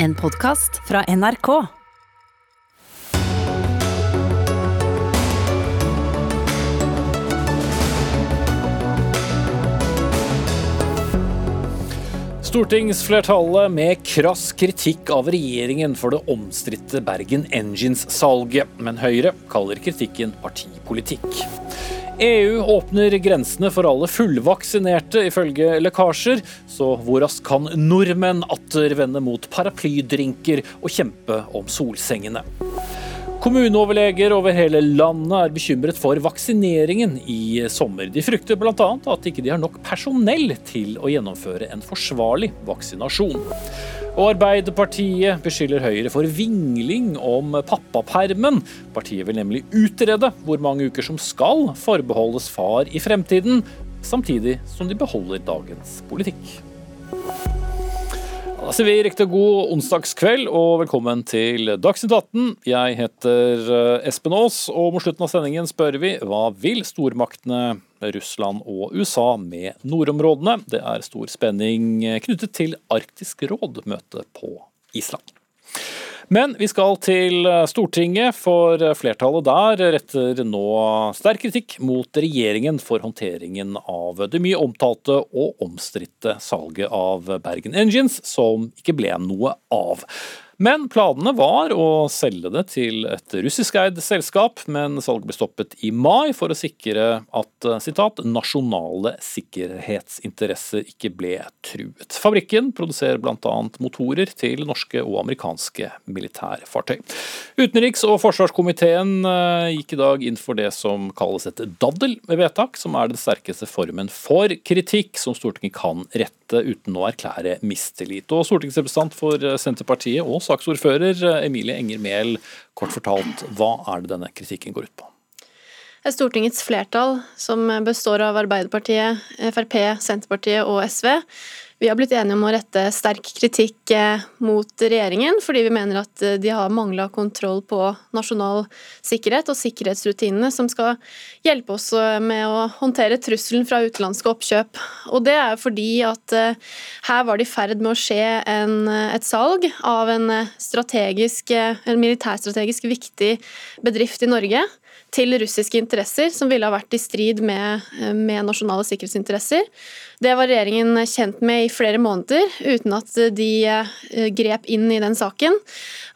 En podkast fra NRK. Stortingsflertallet med krass kritikk av regjeringen for det omstridte Bergen Engines-salget, men Høyre kaller kritikken partipolitikk. EU åpner grensene for alle fullvaksinerte, ifølge lekkasjer. Så hvor raskt kan nordmenn atter vende mot paraplydrinker og kjempe om solsengene? Kommuneoverleger over hele landet er bekymret for vaksineringen i sommer. De frykter bl.a. at ikke de har nok personell til å gjennomføre en forsvarlig vaksinasjon. Og Arbeiderpartiet beskylder Høyre for vingling om pappapermen. Partiet vil nemlig utrede hvor mange uker som skal forbeholdes far i fremtiden, samtidig som de beholder dagens politikk. Da sier vi riktig god onsdagskveld og velkommen til Dagsnytt 18. Jeg heter eh, Espen Aas, og mot slutten av sendingen spør vi hva vil stormaktene Russland og USA med nordområdene? Det er stor spenning knyttet til Arktisk råd-møtet på Island. Men vi skal til Stortinget, for flertallet der retter nå sterk kritikk mot regjeringen for håndteringen av det mye omtalte og omstridte salget av Bergen Engines, som ikke ble noe av. Men planene var å selge det til et russiskeid selskap, men salget ble stoppet i mai for å sikre at citat, nasjonale sikkerhetsinteresser ikke ble truet. Fabrikken produserer bl.a. motorer til norske og amerikanske militærfartøy. Utenriks- og forsvarskomiteen eh, gikk i dag inn for det som kalles et daddelvedtak, som er den sterkeste formen for kritikk som Stortinget kan rette uten å erklære mistillit. Og Stortingsrepresentant for Senterpartiet og saksordfører Emilie Enger Mehl, kort fortalt, hva er det denne kritikken går ut på? Stortingets flertall, som består av Arbeiderpartiet, Frp, Senterpartiet og SV, vi har blitt enige om å rette sterk kritikk eh, mot regjeringen, fordi vi mener at eh, de har mangla kontroll på nasjonal sikkerhet og sikkerhetsrutinene som skal hjelpe oss eh, med å håndtere trusselen fra utenlandske oppkjøp. Og Det er fordi at her var det i ferd med å skje en, et salg av en, en militærstrategisk viktig bedrift i Norge til russiske interesser, som ville ha vært i strid med, med, nasjonale sikkerhetsinteresser. Det var regjeringen kjent med i flere måneder, uten at de eh, grep inn i den saken.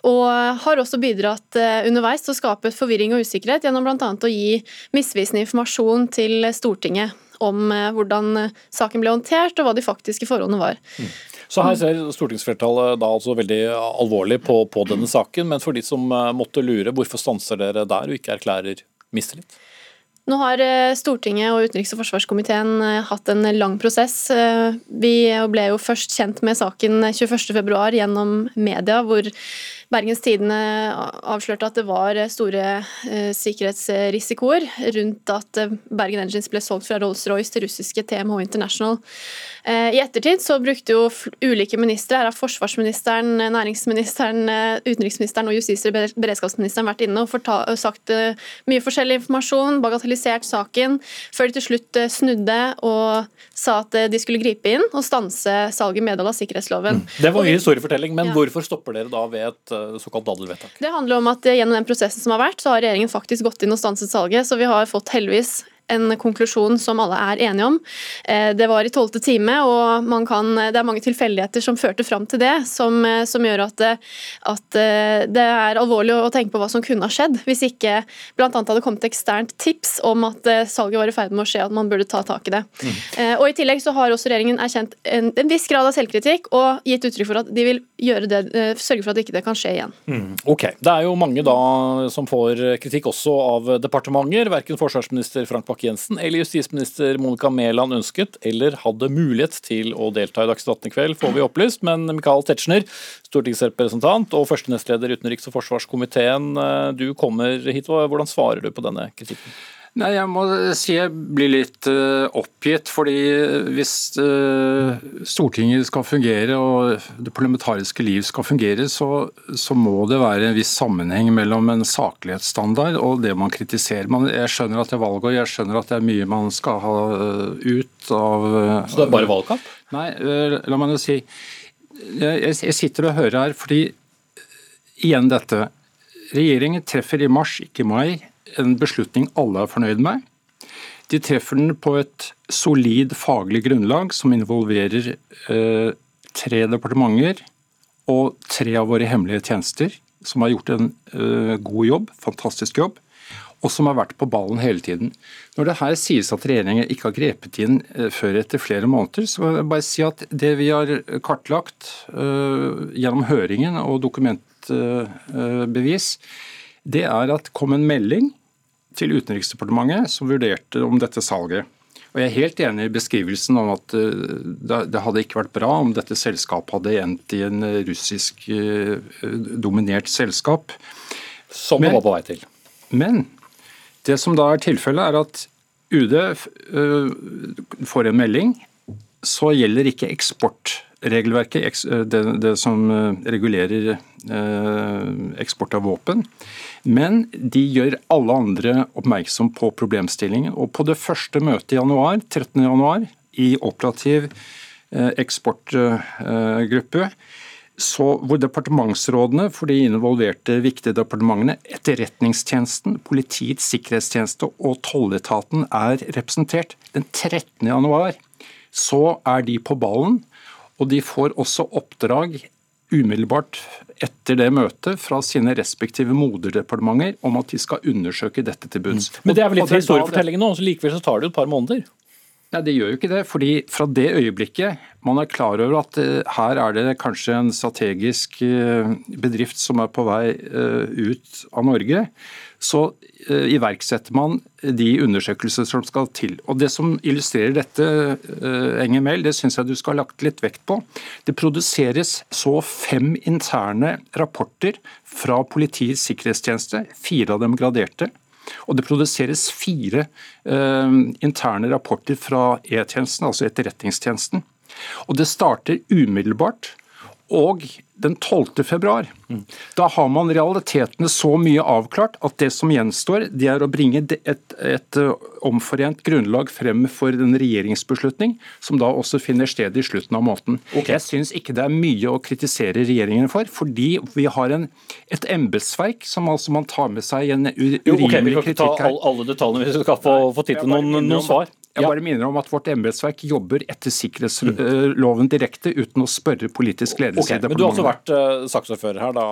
Og har også bidratt eh, underveis til å skape forvirring og usikkerhet gjennom bl.a. å gi misvisende informasjon til Stortinget om eh, hvordan saken ble håndtert og hva de faktiske forholdene var. Mm. Så her ser stortingsflertallet da altså veldig alvorlig på, på denne saken, men for de som eh, måtte lure, hvorfor stanser dere der og ikke erklærer mistillit? Nå har eh, Stortinget og utenriks- og forsvarskomiteen eh, hatt en lang prosess. Vi ble jo først kjent med saken 21.2 gjennom media, hvor Bergens Tidende avslørte at det var store eh, sikkerhetsrisikoer rundt at eh, Bergen Engines ble solgt fra Rolls-Royce til russiske TMH International. Eh, I ettertid så brukte jo ulike ministre, her har forsvarsministeren, næringsministeren, utenriksministeren og justis- og beredskapsministeren vært inne og sagt mye forskjellig informasjon, bagatellisert saken, før de til slutt snudde og sa at de skulle gripe inn og stanse salget i medhold av sikkerhetsloven. Mm. Det var mye historiefortelling, men ja. hvorfor stopper dere da ved et såkalt daddelvedtak? Det handler om at Gjennom den prosessen som har vært, så har regjeringen faktisk gått inn og stanset salget. Så vi har fått heldigvis en konklusjon som alle er enige om. Eh, det var i tolvte time, og kan, det er mange tilfeldigheter som førte fram til det, som, eh, som gjør at, at, eh, det er alvorlig å tenke på hva som kunne ha skjedd, hvis ikke bl.a. hadde kommet eksternt tips om at salget var i ferd med å skje, at man burde ta tak i det. Mm. Og I tillegg så har også regjeringen erkjent en, en, viss grad av selvkritikk og gitt uttrykk for at de vil det, sørge for at ikke det kan skje igjen. Mm. Ok, Det er jo mange da som får kritikk også av departementer. Verken forsvarsminister Frank Bakke-Jensen eller justisminister Monica Mæland ønsket eller hadde mulighet til å delta i Dagsnytt 18 i kveld, får vi opplyst. Men Michael Tetzschner, stortingsrepresentant og første nestleder utenriks- og forsvarskomiteen, eh, du kommer hit. Hvordan svarer du på denne kritikken? Nei, Jeg må si jeg blir litt uh, oppgitt. fordi Hvis uh, Stortinget skal fungere og det parlamentariske liv skal fungere, så, så, må det være en viss sammenheng mellom en saklighetsstandard og det man kritiserer. Man, jeg skjønner at det er valgår, jeg skjønner at det er mye man skal ha ut av Så det er bare valgkamp? Nei, la meg jo si jeg, jeg sitter og hører her fordi igjen dette. Regjeringen treffer i mars, ikke i mai, en beslutning alle er fornøyd med. De treffer den på et solid faglig grunnlag som involverer eh, tre departementer og tre av våre hemmelige tjenester, som har gjort en eh, god jobb, fantastisk jobb, og som har vært på ballen hele tiden. Når det her sies at regjeringen ikke har grepet inn eh, før etter flere måneder, så vil jeg bare si at det vi har kartlagt uh, gjennom høringen og dokumentbevis, uh, det er at kom en melding til Utenriksdepartementet som vurderte om dette salget. Og Jeg er helt enig i beskrivelsen om at det hadde ikke vært bra om dette selskapet hadde endt i en russisk dominert selskap. Som det var på vei til. Men det som da er tilfellet, er at UD får en melding. Så gjelder ikke eksportregelverket, det, det som regulerer eksport av våpen. Men de gjør alle andre oppmerksom på problemstillingen. Og på det første møtet i januar, 13. januar, i operativ eksportgruppe, så hvor departementsrådene for de involverte viktige departementene, Etterretningstjenesten, Politiets sikkerhetstjeneste og tolletaten er representert. Den 13. januar så er de på ballen, og de får også oppdrag umiddelbart etter det møtet fra sine respektive moderdepartementer om at de skal undersøke dette til bunns. Mm. Men det er vel litt historiefortellingen nå, så likevel så tar det jo et par måneder? Nei, Det gjør jo ikke det. fordi Fra det øyeblikket man er klar over at uh, her er det kanskje en strategisk uh, bedrift som er på vei uh, ut av Norge, så iverksetter man de undersøkelser som skal til. Og Det som illustrerer dette, Enger Mehl, det syns jeg du skal ha lagt litt vekt på. Det produseres så fem interne rapporter fra Politiets sikkerhetstjeneste, fire av dem graderte og det produseres fire uh, interne rapporter fra E-tjenesten, altså Etterretningstjenesten. Og det starter umiddelbart. Og den 12. februar, da har man realitetene så mye avklart at det som gjenstår, det er å bringe et, et, et omforent grunnlag frem for en regjeringsbeslutning, som da også finner sted i slutten av måneden. Okay. Jeg syns ikke det er mye å kritisere regjeringen for, fordi vi har en, et embetsverk som altså man tar med seg en urimelig kritikk her. Vi kan ikke ta alle detaljene hvis vi skal få, få tid til noen, noen svar. Jeg bare minner om at vårt embetsverk jobber etter sikkerhetsloven direkte, uten å spørre politisk ledelse. Okay, men Du har også vært uh, saksordfører her, da,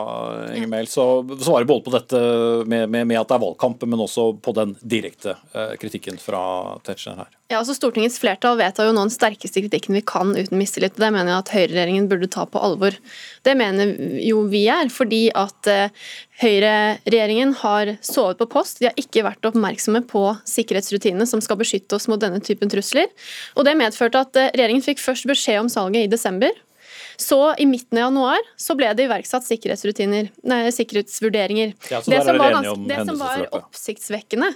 Ingemel, så svarer både på dette med, med, med, at det er valgkamp, men også på den direkte uh, kritikken fra Tetzschner her. Ja, altså Stortingets flertall vedtar jo nå den sterkeste kritikken vi kan uten mistillit. Det mener jeg at høyreregjeringen burde ta på alvor. Det mener jo vi er, fordi at uh, høyreregjeringen har sovet på post. De har ikke vært oppmerksomme på sikkerhetsrutinene som skal beskytte oss mot denne typen trusler. Og Det medførte at uh, regjeringen fikk først beskjed om salget i desember. Så i midten av januar så ble det iverksatt sikkerhetsrutiner, nei, sikkerhetsvurderinger. Ja, det, som var, ganske, det som var oppsiktsvekkende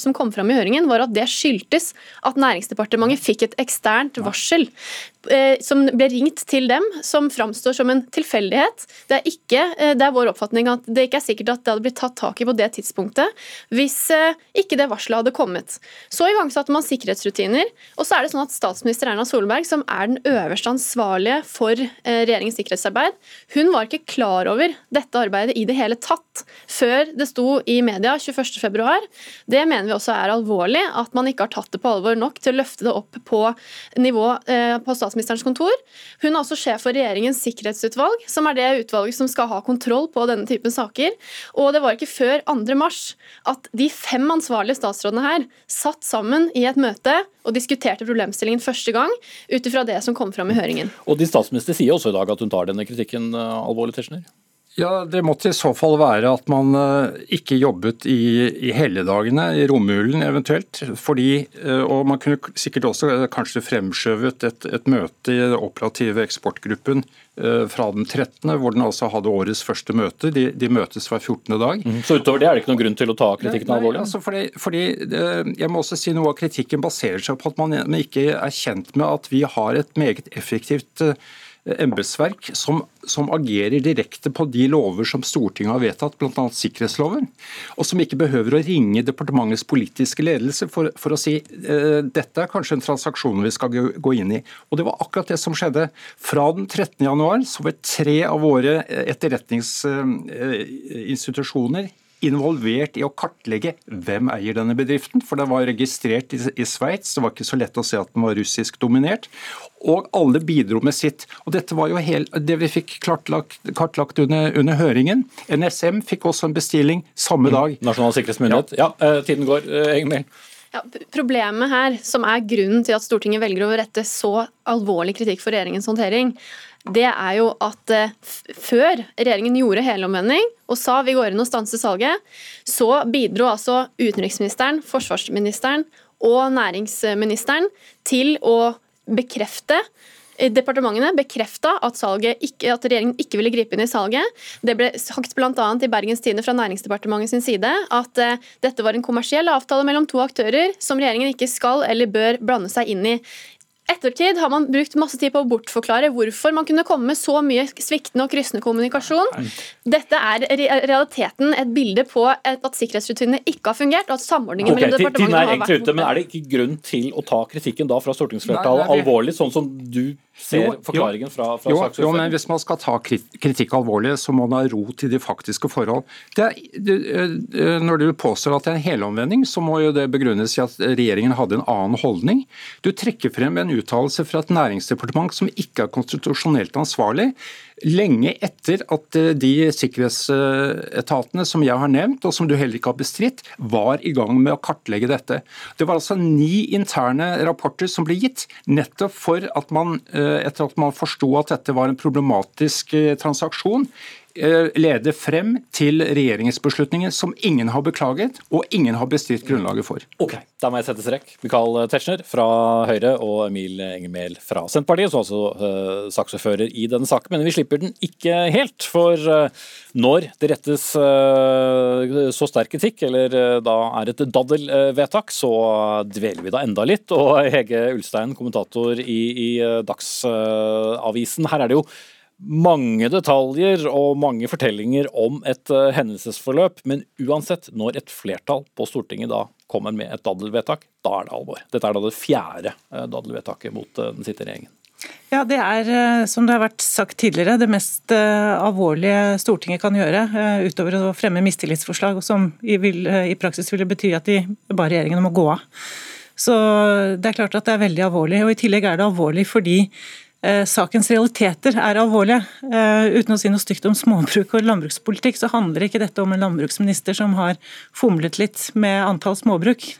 som kom fram i høringen, var at det skyldtes at Næringsdepartementet fikk et eksternt varsel Eh, som ble ringt til dem, som framstår som en tilfeldighet. Det er, ikke, eh, det er vår oppfatning at det ikke er sikkert at det hadde blitt tatt tak i på det tidspunktet hvis eh, ikke det varselet hadde kommet. Så igangsatte man sikkerhetsrutiner, og så er det sånn at statsminister Erna Solberg, som er den øverste ansvarlige for regjeringens sikkerhetsarbeid, hun var ikke klar over dette arbeidet i det hele tatt før det sto i media 21.2. Det mener vi også er alvorlig, at man ikke har tatt det på alvor nok til å løfte det opp på nivå på statsminister statsministerens kontor. Hun er også sjef for regjeringens sikkerhetsutvalg, som er det utvalget som skal ha kontroll på denne typen saker. Og det var ikke før 2. mars at de fem ansvarlige statsrådene her satt sammen i et møte og diskuterte problemstillingen første gang, ut ifra det som kom fram i høringen. Og de statsminister sier også i dag at hun tar denne kritikken eh, alvorlig, Tetzschner? Ja, Det måtte i så fall være at man eh, ikke jobbet i, i helligdagene, i romjulen eventuelt. Fordi, eh, og Man kunne sikkert også eh, kanskje fremskjøvet et, et møte i den operative eksportgruppen fra den 13., hvor den altså hadde årets første møte. De, de møtes hver 14. dag. Mm. Så utover det er det ikke noen grunn til å ta kritikken alvorlig? Altså fordi, fordi, jeg må også si Noe av kritikken baserer seg på at man ikke er kjent med at vi har et meget effektivt embetsverk som, som, agerer direkte på de lover som Stortinget har vedtatt, bl.a. sikkerhetsloven, og som ikke behøver å ringe departementets politiske ledelse for, for å si uh, dette er kanskje en transaksjon vi skal gå inn i. Og Det var akkurat det som skjedde. Fra den 13. januar så var tre av våre etterretningsinstitusjoner involvert i å kartlegge hvem eier denne bedriften, for den var registrert i, Sveits. Det var ikke så lett å se at den var russisk dominert. Og alle bidro med sitt. Og Dette var jo helt, det vi fikk kartlagt, kartlagt under, under, høringen. NSM fikk også en bestilling samme mm. dag. Nasjonal sikkerhetsmyndighet. Ja, ja eh, tiden går. Ingemil. Eh, ja, problemet her, som er grunnen til at Stortinget velger å rette så alvorlig kritikk for regjeringens håndtering, det er jo at eh, før regjeringen gjorde helomvending og sa vi går inn og stanser salget, så bidro altså utenriksministeren, forsvarsministeren og næringsministeren til å bekrefte Departementene bekrefta at, at, regjeringen ikke ville gripe inn i salget. Det ble sagt bl.a. i Bergens Tidende fra Næringsdepartementet sin side at uh, dette var en kommersiell avtale mellom to aktører som regjeringen ikke skal eller bør blande seg inn i ettertid har man brukt masse tid på å bortforklare hvorfor man kunne komme med så mye sviktende og kryssende kommunikasjon. Dette er i realiteten et bilde på at sikkerhetsrutinene ikke har fungert, og at samordningen okay, mellom departementene har vært ute, Men er det ikke grunn til å ta kritikken da fra stortingsflertallet alvorlig, sånn som du ser forklaringen fra, fra jo, jo, men Hvis man skal ta kritikk alvorlig, så må man ha ro til de faktiske forhold. Det, det, eh, når du påstår at det er en helomvending, så må jo det begrunnes i at regjeringen hadde en annen holdning. Du trekker frem en uttalelse fra et næringsdepartement som ikke er konstitusjonelt ansvarlig, lenge etter at eh, de sikkerhetsetatene som jeg har nevnt, og som du heller ikke har bestridt, var i gang med å kartlegge dette. Det var altså ni interne rapporter som ble gitt, nettopp for at man, eh, etter at man forsto at dette var en problematisk eh, transaksjon, lede frem til regjeringsbeslutningen som ingen har beklaget og ingen har bestilt grunnlaget for. Ok, Da må jeg sette strekk. Michael Tetzschner fra Høyre og Emil Engemehl fra Senterpartiet, som altså uh, saksordfører i denne saken. Men vi slipper den ikke helt. For uh, når det rettes uh, så sterk kritikk, eller da er et daddelvedtak, så dveler vi da enda litt. Og Hege Ulstein, kommentator i, i Dagsavisen, her er det jo mange detaljer og mange fortellinger om et uh, hendelsesforløp, men uansett, når et flertall på Stortinget da kommer med et daddelvedtak, da er det alvor. Dette er da det fjerde uh, daddelvedtaket mot uh, den sittende regjeringen. Ja, Det er som det har vært sagt tidligere, det mest alvorlige Stortinget kan gjøre, utover å fremme mistillitsforslag, som i, vil, i praksis ville bety at de ba regjeringen om å gå av. Så Det er klart at det er veldig alvorlig. og I tillegg er det alvorlig fordi Eh, sakens realiteter er alvorlige. Eh, uten å si noe stygt om småbruk og landbrukspolitikk, så handler ikke dette om en landbruksminister som har fomlet litt med antall småbruk.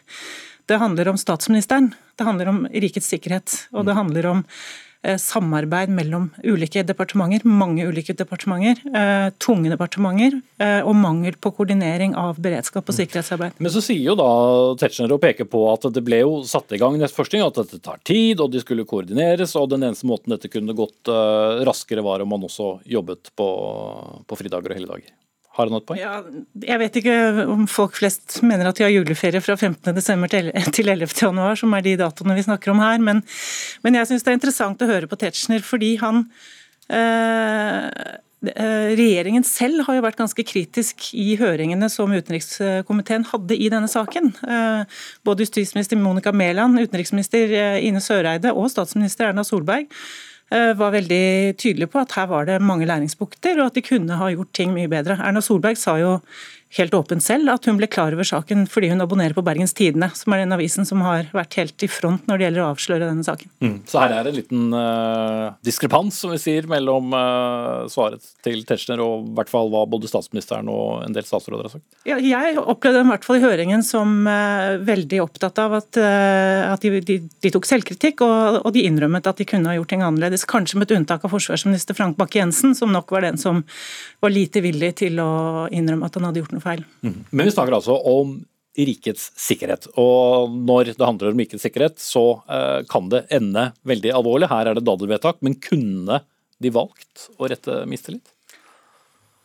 Det handler om statsministeren, det handler om rikets sikkerhet, og det handler om Eh, samarbeid mellom ulike departementer, mange ulike departementer, eh, tunge departementer, eh, og mangel på koordinering av beredskap og sikkerhetsarbeid. Men så sier jo da Tetzschner og peker på at det ble jo satt i gang nettforskning, at dette tar tid, og de skulle koordineres, og den eneste måten dette kunne gått raskere var om man også jobbet på, på fridager og helligdager. Har han et? Ja, jeg vet ikke om folk flest mener at de har juleferie fra 15.12. til 11.1, som er de datoene vi snakker om her. Men, men jeg syns det er interessant å høre på Tetzschner, fordi han eh, Regjeringen selv har jo vært ganske kritisk i høringene som utenrikskomiteen hadde i denne saken. Eh, både justisminister Monica Mæland, utenriksminister Ine Søreide og statsminister Erna Solberg var veldig tydelig på at her var det mange læringspunkter, og at de kunne ha gjort ting mye bedre. Erna Solberg sa jo helt åpent selv at hun ble klar over saken fordi hun abonnerer på Bergens Tidende, som er den avisen som har vært helt i front når det gjelder å avsløre denne saken. Mm. Så her er det en liten uh, diskrepans, som vi sier, mellom uh, svaret til Tetzschner og i hvert fall hva både statsministeren og en del statsråder har sagt? Ja, jeg opplevde dem i hvert fall i høringen som uh, veldig opptatt av at, at de, de, de, tok selvkritikk, og, og, de innrømmet at de kunne ha gjort ting annerledes. Kanskje med et unntak av forsvarsminister Frank Bakke-Jensen, som nok var den som var lite villig til å innrømme at han hadde gjort noe feil. Mm. Men vi snakker altså om rikets sikkerhet. Og når det handler om rikets sikkerhet, så eh, kan det ende veldig alvorlig. Her er det daddelvedtak, men kunne de valgt å rette mistillit?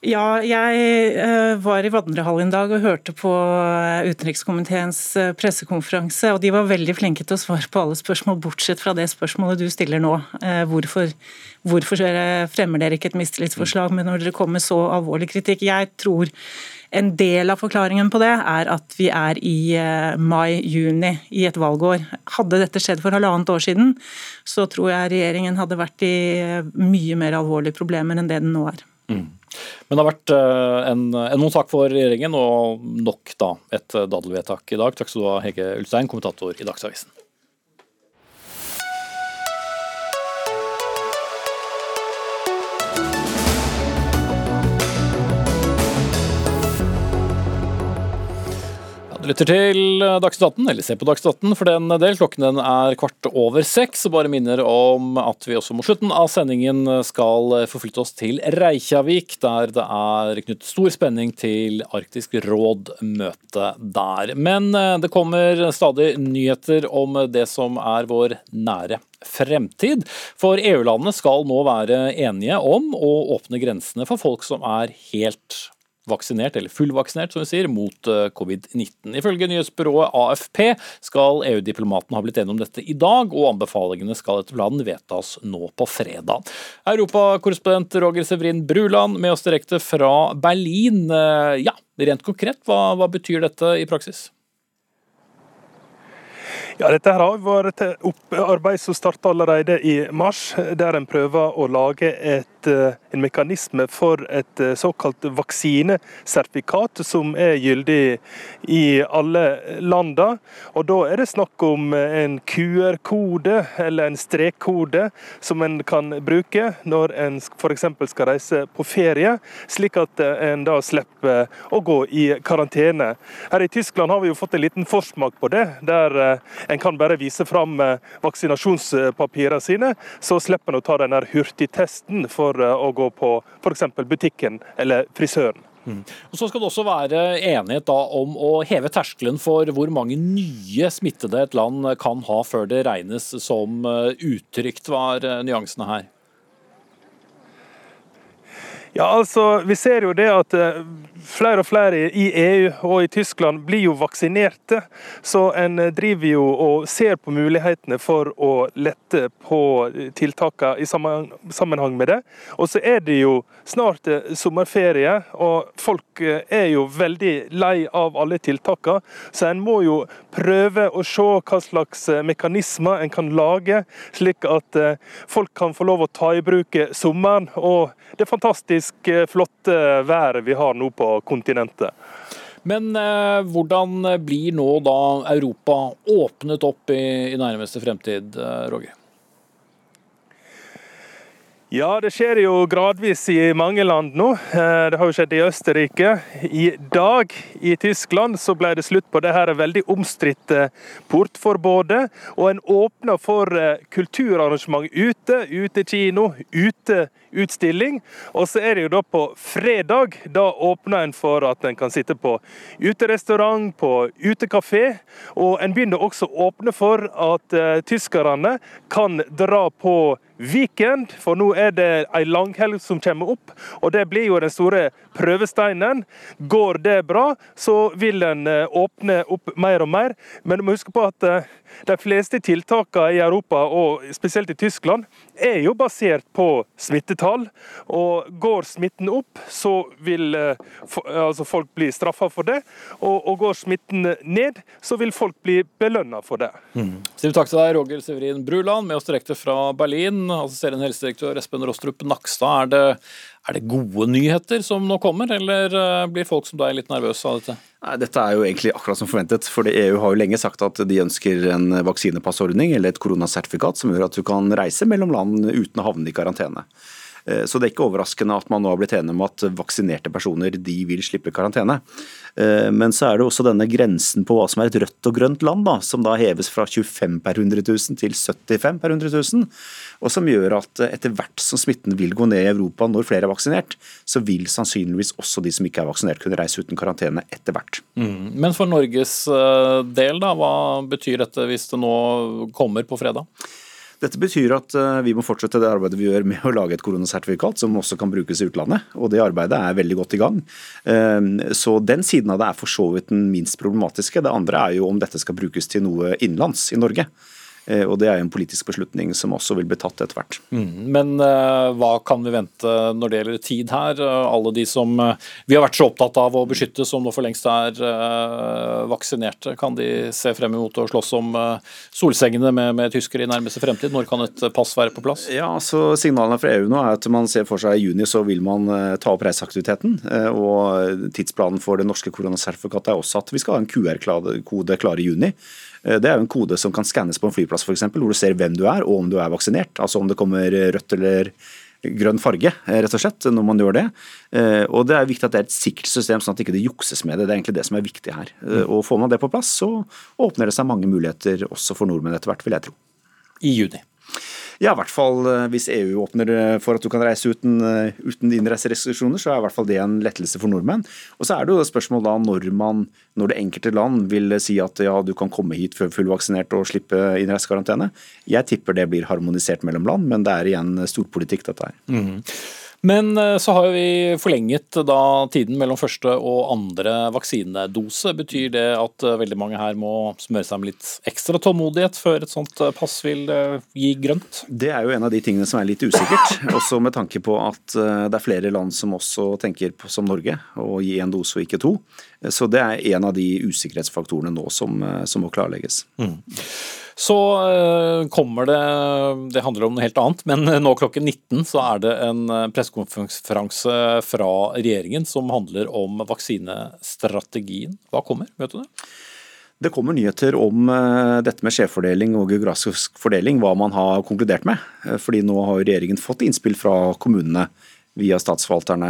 Ja, jeg eh, var i Vandrehallen i dag og hørte på eh, utenrikskomiteens pressekonferanse. og De var veldig flinke til å svare på alle spørsmål, bortsett fra det spørsmålet du stiller nå. Hvorfor, hvorfor fremmer dere ikke et mistillitsforslag men når dere kommer med så alvorlig kritikk? Jeg tror en del av forklaringen på det er at vi er i mai-juni i et valgår. Hadde dette skjedd for halvannet år siden, så tror jeg regjeringen hadde vært i mye mer alvorlige problemer enn det den nå er. Mm. Men det har vært en, en, en sak for regjeringen, og nok da et daddelvedtak i dag. Takk skal du ha, Hege Ulstein, kommentator i Dagsavisen. Du lytter til Dagsnytt 18, eller se på Dagsnytt 18 for den del. Klokken den er kvart over seks. og Bare minner om at vi også mot slutten av sendingen skal forflytte oss til Reykjavik, der det er knyttet stor spenning til Arktisk råd-møtet der. Men eh, det kommer stadig nyheter om det som er vår nære fremtid. For EU-landene skal nå være enige om å åpne grensene for folk som er helt vaksinert, eller fullvaksinert som vi sier, mot eh, covid-19. Ifølge nyhetsbyrået AFP skal EU-diplomatene ha blitt enige om dette i dag, og anbefalingene skal etter planen vedtas nå på fredag. Europakorrespondent Roger Severin Bruland med oss direkte fra Berlin. Eh, ja, rent konkret, hva, hva betyr dette i praksis? Ja, Dette her har vært et arbeid som starta allerede i mars, der en prøver å lage et Eh, en mekanisme for et eh, såkalt vaksinesertifikat, som er gyldig i alle landene. Og Da er det snakk om en QR-kode eller en strekkode som en kan bruke når en f.eks. skal reise på ferie, slik at en da slipper å gå i karantene. Her i Tyskland har vi jo fått en liten forsmak på det, der eh, en kan bare vise fram vaksinasjonspapirene sine, så slipper en å ta den hurtigtesten for eh, å gå på f.eks. butikken eller frisøren. Mm. Og Så skal det også være enighet om å heve terskelen for hvor mange nye smittede et land kan ha før det regnes som eh, utrygt. Hva er eh, nyansene her? Ja, altså, Vi ser jo det at flere og flere i EU og i Tyskland blir jo vaksinerte. Så en driver jo og ser på mulighetene for å lette på tiltakene i sammenheng med det. Og så er det jo snart eh, sommerferie, og folk eh, er jo veldig lei av alle tiltakene. Så en må jo prøve å se hva slags eh, mekanismer en kan lage, slik at folk kan få lov å ta i bruk sommeren og det er fantastisk flotte været vi har nå på kontinentet. Men eh, hvordan blir nå da Europa åpnet opp i, i nærmeste fremtid, eh, Roger? Ja, det skjer jo gradvis i mange land nå. Eh, det har jo skjedd i Østerrike. I dag i Tyskland så ble det slutt på det her veldig omstridte portforbudet. Og en åpna for eh, kulturarrangement ute. Utekino, uteutstilling. Og så er det jo da på fredag. Da åpner en for at en kan sitte på uterestaurant, på utekafé. Og en begynner også å åpne for at uh, tyskerne kan dra på weekend, for nå er det ei langhelg som kommer opp. Og det blir jo den store prøvesteinen. Går det bra, så vil en eh, åpne opp mer og mer. Men du må huske på at eh, de fleste tiltakene i Europa, og spesielt i Tyskland, er jo basert på smittetall. Og går smitten opp, så vil eh, altså folk bli straffa for det. Og, og, går smitten ned, så vil folk bli belønna for det. Mm. Sier takk til deg, Roger Severin Bruland, med oss direkte fra Berlin. Assisterende helsedirektør Espen Rostrup Nakstad. Er det, er det gode nyheter som nå kommer, eller eh, blir folk som deg litt nervøse av dette? Nei, Dette er jo egentlig akkurat som forventet. for EU har jo lenge sagt at de ønsker en vaksinepassordning eller et koronasertifikat som gjør at du kan reise mellom land uten å havne i karantene. Eh, så det er ikke overraskende at man nå har blitt enige om at vaksinerte personer de vil slippe karantene. Eh, men så er det også denne grensen på hva som er et rødt og grønt land, da, som da heves fra 25 per 100 000 til 75 per 100 000. Og som gjør at etter hvert som smitten vil gå ned i Europa når flere er vaksinert, så vil sannsynligvis også de som ikke er vaksinert kunne reise uten karantene etter hvert. Mm. Men for Norges eh, del, da, hva betyr dette hvis det nå kommer på fredag? Dette betyr at vi må fortsette det arbeidet vi gjør med å lage et koronasertifikat som også kan brukes i utlandet. og Det arbeidet er veldig godt i gang. Så Den siden av det er for så vidt den minst problematiske. Det andre er jo om dette skal brukes til noe innenlands i Norge. Eh, og Det er en politisk beslutning som også vil bli tatt etter hvert. Mm, men uh, hva kan vi vente når det gjelder tid her? Alle de som vi har vært så opptatt av å beskytte, som nå for lengst er vaksinerte, kan de se frem imot å slåss om solsengene med, med tyskere i nærmeste fremtid? Når kan et pass være på plass? Ja, så Signalene fra EU nå er at man ser for seg i juni så vil man ta opp reiseaktiviteten. og Tidsplanen for det norske koronasertifikatet er også at vi skal ha en QR-kode klar i juni. Eh, det er jo en kode som kan skannes på en flyplass f.eks., hvor du ser hvem du er og om du er vaksinert. Altså om det kommer rødt eller grønn farge, eh, rett og slett, når man gjør det. Eh, og Det er viktig at det er et sikkert system, sånn at det ikke jukses med det. Det er egentlig det som er viktig her. Og Får man det på plass, så åpner det seg mange muligheter også for nordmenn etter hvert, vil jeg tro. I juni. Ja, i hvert fall eh, hvis EU åpner eh, for at du kan reise uten, eh, uten innreiserestriksjoner, så er i hvert fall det en lettelse for nordmenn. Og så er det jo spørsmål da når man, når det enkelte land vil si at ja, du kan komme hit fullvaksinert og slippe innreisekarantene. Jeg tipper det blir harmonisert mellom land, men det er igjen storpolitikk dette her. Mm. Men eh, så har vi forlenget da tiden mellom første og andre vaksinedose. Betyr det at eh, veldig mange her må smøre seg med litt ekstra tålmodighet før et sånt eh, pass vil gi grønt? Det er jo en av de tingene som er litt usikkert. Også med tanke på at det er flere land som også tenker på, som Norge, å gi en dose og ikke to. Så det er en av de usikkerhetsfaktorene nå som, som må klarlegges. Mm. Så eh, kommer det Det handler om noe helt annet, men nå klokken 19 så er det en eh, pressekonferanse fra regjeringen som handler om vaksinestrategien. Hva kommer? Vet du det? Det kommer nyheter om eh, dette med skjevfordeling og geografisk fordeling, hva man har konkludert med. Fordi nå har regjeringen fått innspill fra kommunene via statsforvalterne,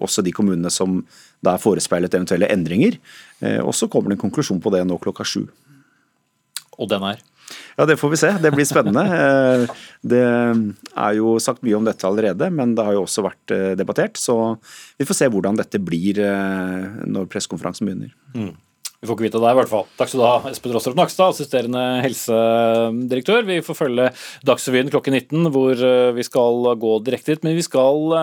også de kommunene som da er forespeilet eventuelle endringer. Og så kommer det en konklusjon på det nå klokka sju. Og den er? Ja, Det får vi se. Det blir spennende. Eh, det er jo sagt mye om dette allerede, men det har jo også vært eh, debattert. Så vi får se hvordan dette blir eh, når pressekonferansen begynner. Mm. Vi får ikke vite det i hvert fall. Takk skal du ha, Espen Rostrup Nakstad, assisterende helsedirektør. Vi får følge Dagsrevyen klokken 19, hvor vi skal gå direkte dit. Men vi skal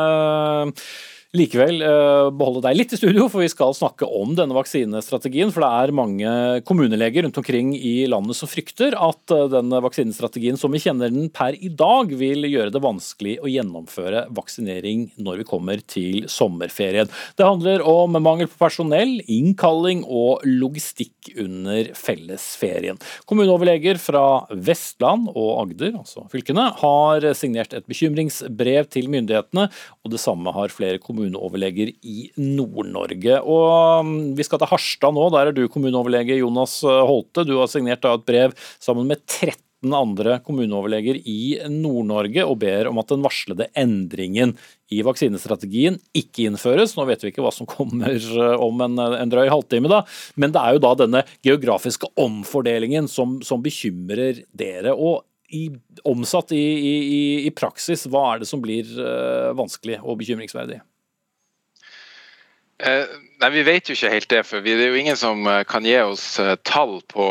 likevel eh, beholde deg litt i studio, for vi skal snakke om denne vaksinestrategien. For det er mange kommuneleger rundt omkring i landet som frykter at eh, denne vaksinestrategien som vi kjenner den per i dag, vil gjøre det vanskelig å gjennomføre vaksinering når vi kommer til sommerferien. Det handler om mangel på personell, innkalling og logistikk under fellesferien. Kommuneoverleger fra Vestland og Agder, altså fylkene, har signert et bekymringsbrev til myndighetene, og det samme har flere kommuner kommuneoverleger i Nord-Norge. Og um, Vi skal til Harstad nå. Der er du kommuneoverlege Jonas uh, Holte. Du har signert et brev sammen med 13 andre kommuneoverleger i Nord-Norge og ber om at den varslede endringen i vaksinestrategien ikke innføres. Nå vet vi ikke hva som kommer uh, om en, en drøy halvtime, da. men det er jo da denne geografiske omfordelingen som, som bekymrer dere. og i, omsatt i, i, i, praksis, hva er det som blir uh, vanskelig og bekymringsverdig? Eh, nei, Vi vet jo ikke helt det. for Det er jo ingen som eh, kan gi oss eh, tall på,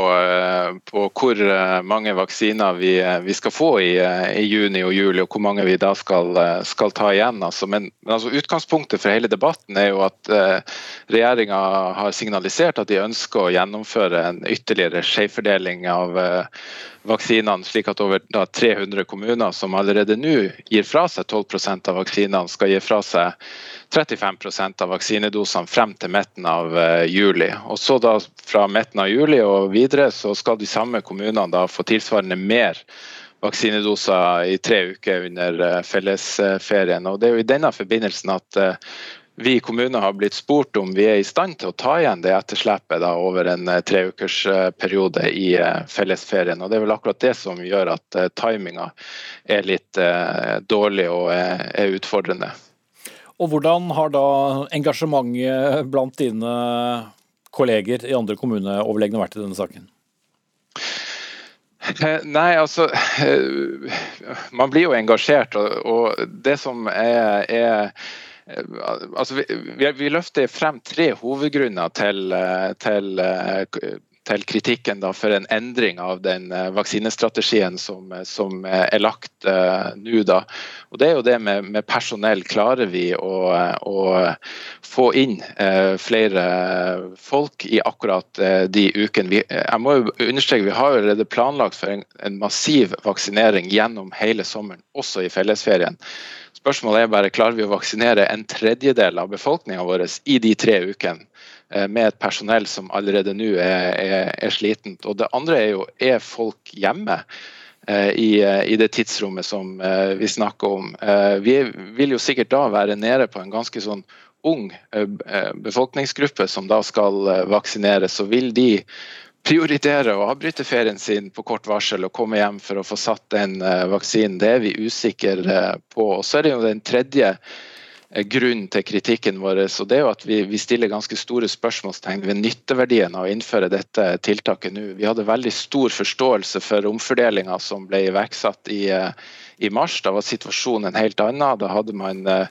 på hvor mange vaksiner vi, vi skal få i, i, juni og juli, og hvor mange vi da skal, skal ta igjen. Altså. Men, men altså, utgangspunktet for hele debatten er jo at eh, regjeringa har signalisert at de ønsker å gjennomføre en ytterligere skjevfordeling av eh, vaksinene, slik at over da, 300 kommuner som allerede nå gir fra seg 12% av vaksinene, skal gi fra seg 35% av vaksinedosene frem til midten av uh, juli. Og så da Fra midten av juli og videre så skal de samme kommunene da få tilsvarende mer vaksinedoser i tre uker under uh, fellesferien. Og Det er jo i denne forbindelsen at uh, vi i kommunen har blitt spurt om vi er i stand til å ta igjen det etterslepet da, over en treukersperiode i fellesferien. Og Det er vel akkurat det som gjør at timinga er litt dårlig og er utfordrende. Og Hvordan har da engasjementet blant dine kolleger i andre kommuneoverlegne vært i denne saken? Nei, altså Man blir jo engasjert, og det som er, er Eh, altså, vi, vi, løfter frem tre hovedgrunner til, eh, til, eh, til kritikken da, for en endring av den uh, vaksinestrategien som, som er lagt uh, nå. da. Og Det er jo det med, med personell. Klarer vi å, å få inn uh, flere folk i akkurat de ukene? Vi, jeg må jo understreke, vi har jo allerede planlagt for en, en massiv vaksinering gjennom hele sommeren, også i fellesferien. Spørsmålet er bare klarer vi å vaksinere en tredjedel av befolkninga vår i de tre ukene. Eh, med et personell som allerede nå er, er, er, slitent. Og det andre er jo er folk hjemme. Eh, I, eh, I, det tidsrommet som vi snakker om. Vi vil jo sikkert da være nede på en ganske sånn ung befolkningsgruppe som da skal vaksineres. Så vil de prioritere å avbryte ferien sin på kort varsel og komme hjem for å få satt den vaksinen. Det er vi usikre på. Og så er det jo den tredje grunnen til kritikken vår. og det er jo at vi, vi, stiller ganske store spørsmålstegn ved nytteverdien av å innføre dette tiltaket nå. Vi hadde veldig stor forståelse for omfordelinga som ble iverksatt i, eh, i, mars. Da var situasjonen en helt annen. Da hadde man uh,